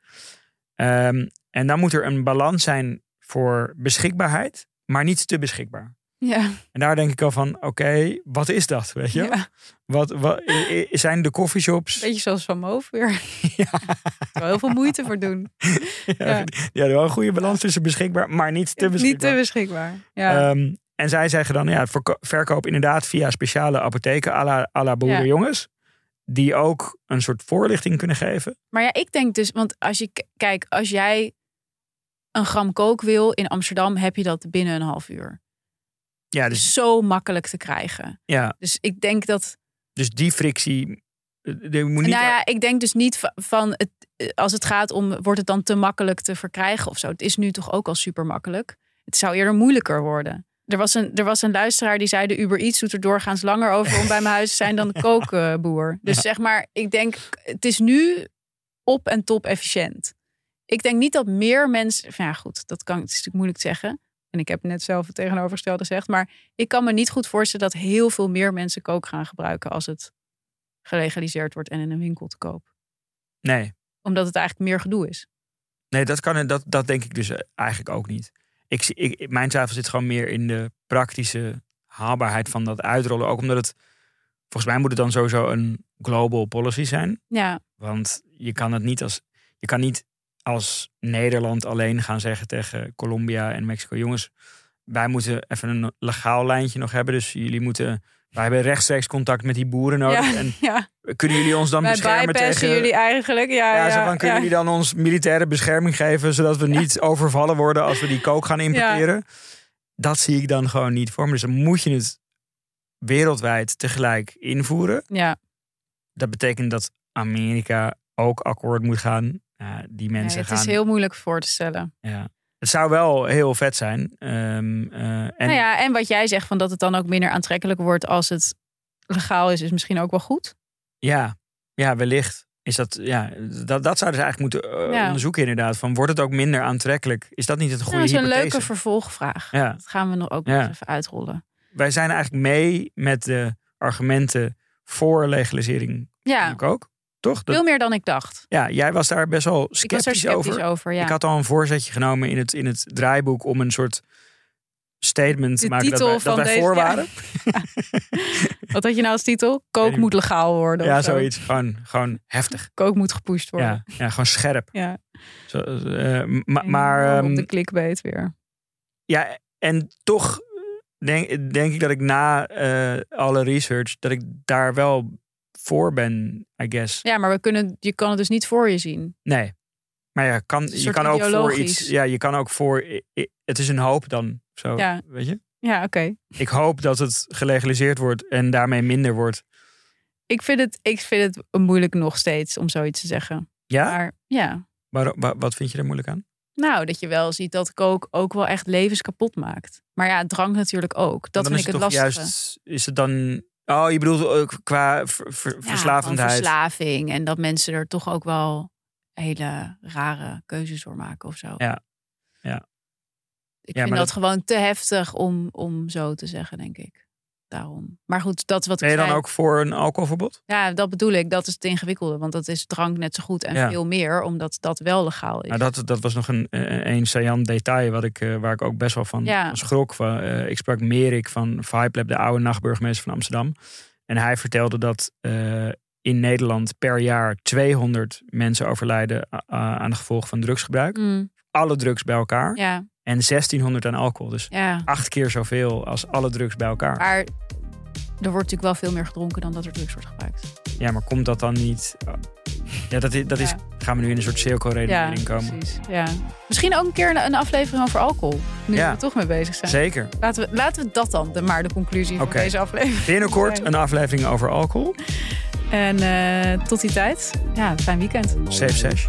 Ehm, en dan moet er een balans zijn voor beschikbaarheid, maar niet te beschikbaar. Ja. En daar denk ik al van, oké, wat is dat? Weet je? ja. Wat, wat, zijn de coffeeshops? Beetje zoals Van Moof weer. Ja. Er wel heel veel moeite voor doen. ja, ja. wel een goede balans tussen beschikbaar, maar niet te beschikbaar. Niet te beschikbaar. Ja. Ehm, en zij zeggen dan, ja, verko- verkoop inderdaad via speciale apotheken à la, à la boerenjongens. Die ook een soort voorlichting kunnen geven. Maar ja, ik denk dus, want als je kijk, als jij een gram kook wil in Amsterdam, heb je dat binnen een half uur. Ja, dus, Zo makkelijk te krijgen. ja, Dus ik denk dat. dus die frictie. eh, er moet niet nou ja, ik denk dus niet va- van het, eh, als het gaat om, wordt het dan te makkelijk te verkrijgen of zo. Het is nu toch ook al super makkelijk. Het zou eerder moeilijker worden. Er was een, er was een luisteraar die zei: de Uber Eats doet er doorgaans langer over om bij mijn huis te zijn dan de kookboer. Dus Ja. zeg maar, ik denk, het is nu op en top efficiënt. Ik denk niet dat meer mensen. Ja, goed, dat kan. Het is natuurlijk moeilijk te zeggen. En ik heb net zelf het tegenovergestelde gezegd. Maar ik kan me niet goed voorstellen dat heel veel meer mensen kook gaan gebruiken als het gelegaliseerd wordt en in een winkel te koop. Nee, Omdat het eigenlijk meer gedoe is. nee dat, kan, dat, dat denk ik dus eigenlijk ook niet. Ik, ik, mijn twijfel zit gewoon meer in de praktische haalbaarheid van dat uitrollen. Ook omdat het, volgens mij moet het dan sowieso een global policy zijn. Ja, Want je kan het niet als, je kan niet als Nederland alleen gaan zeggen tegen Colombia en Mexico: jongens, wij moeten even een legaal lijntje nog hebben. Dus jullie moeten wij hebben rechtstreeks contact met die boeren nodig. Ja, En ja. kunnen jullie ons dan Wij beschermen tegen... jullie eigenlijk. Ja, ja, ja, zo van, kunnen jullie dan ons militaire bescherming geven... zodat we niet overvallen worden als we die kook gaan importeren? Dat zie ik dan gewoon niet voor me. Dus dan moet je het wereldwijd tegelijk invoeren. Ja, Dat betekent dat Amerika ook akkoord moet gaan. Ja, die nee, mensen het gaan... is heel moeilijk voor te stellen. Ja. Het zou wel heel vet zijn. Eh, en Nou ja, en wat jij zegt van dat het dan ook minder aantrekkelijk wordt als het legaal is, is misschien ook wel goed. ja, ja, wellicht. Is dat, ja, dat, dat zouden ze eigenlijk moeten eh, Ja. onderzoeken inderdaad. Van, wordt het ook minder aantrekkelijk? Is dat niet het goede Nou, dat is een hypothese? leuke vervolgvraag. Ja. Dat gaan we nog ook Ja. nog even uitrollen. Wij zijn eigenlijk mee met de argumenten voor legalisering. Ja, ook, toch? Veel meer dan ik dacht. ja, jij was daar best wel Ik was sceptisch, sceptisch over. over. ja. Ik had al een voorzetje genomen in het, in het draaiboek om een soort statement te maken dat titel wij, dat van wij deze- voor ja. waren. Wat had je nou als titel? Kook moet legaal worden. Ja, of zo. zoiets. Gewoon, gewoon heftig. Kook moet gepusht worden. Ja, ja, gewoon scherp. Ja. Zo, eh, ma- En maar op ehm, de clickbait weer. ja, en toch denk, denk ik dat ik na eh, alle research, dat ik daar wel voor ben, I guess. Ja, maar we kunnen, je kan het dus niet voor je zien. Nee. Maar ja, kan, je kan ook voor iets. Ja, je kan ook voor. Het is een hoop dan. Zo, Ja. weet je? Ja, oké. Ik hoop dat het gelegaliseerd wordt en daarmee minder wordt. Ik, vind het, ik vind het moeilijk nog steeds om zoiets te zeggen. Ja? Maar ja, Maar, wa- wat vind je er moeilijk aan? nou, dat je wel ziet dat kook ook wel echt levens kapot maakt. Maar ja, drank natuurlijk ook. Dat vind ik het toch lastige. juist. Is het dan. Oh, je bedoelt ook qua ver- ver- Ja, gewoon verslavendheid. verslaving. En dat mensen er toch ook wel hele rare keuzes door maken of zo. Ja. Ja. Ik Ja, vind maar dat, gewoon te heftig om, om zo te zeggen, denk ik. Daarom. Maar goed, dat wat Ben je dan ook voor een alcoholverbod? Ja, dat bedoel ik. Dat is het ingewikkelde. Want dat is drank net zo goed en Ja. veel meer. Omdat dat wel legaal is. Nou, dat, dat was nog een, eh, een saillant detail wat ik, eh, waar ik ook best wel van, Ja. schrok. Van, eh, ik sprak Merik van Vibe Lab, de oude nachtburgemeester van Amsterdam. En hij vertelde dat in Nederland per jaar 200 mensen overlijden aan de gevolgen van drugsgebruik. Mm, Alle drugs bij elkaar. ja, En 1600 aan alcohol. Dus ja. acht keer zoveel als alle drugs bij elkaar. Maar er wordt natuurlijk wel veel meer gedronken dan dat er drugs wordt gebruikt. Ja, maar komt dat dan niet... Ja, dat is, dat is Ja. gaan we nu in een soort cirkelredenering komen. precies. Ja. Misschien ook een keer een, een aflevering over alcohol. Nu Ja. we er toch mee bezig zijn. Zeker. Laten we, laten we dat dan de, maar de conclusie van deze aflevering. Binnenkort een aflevering over alcohol. En eh, tot die tijd, ja, fijn weekend. Safe sesh.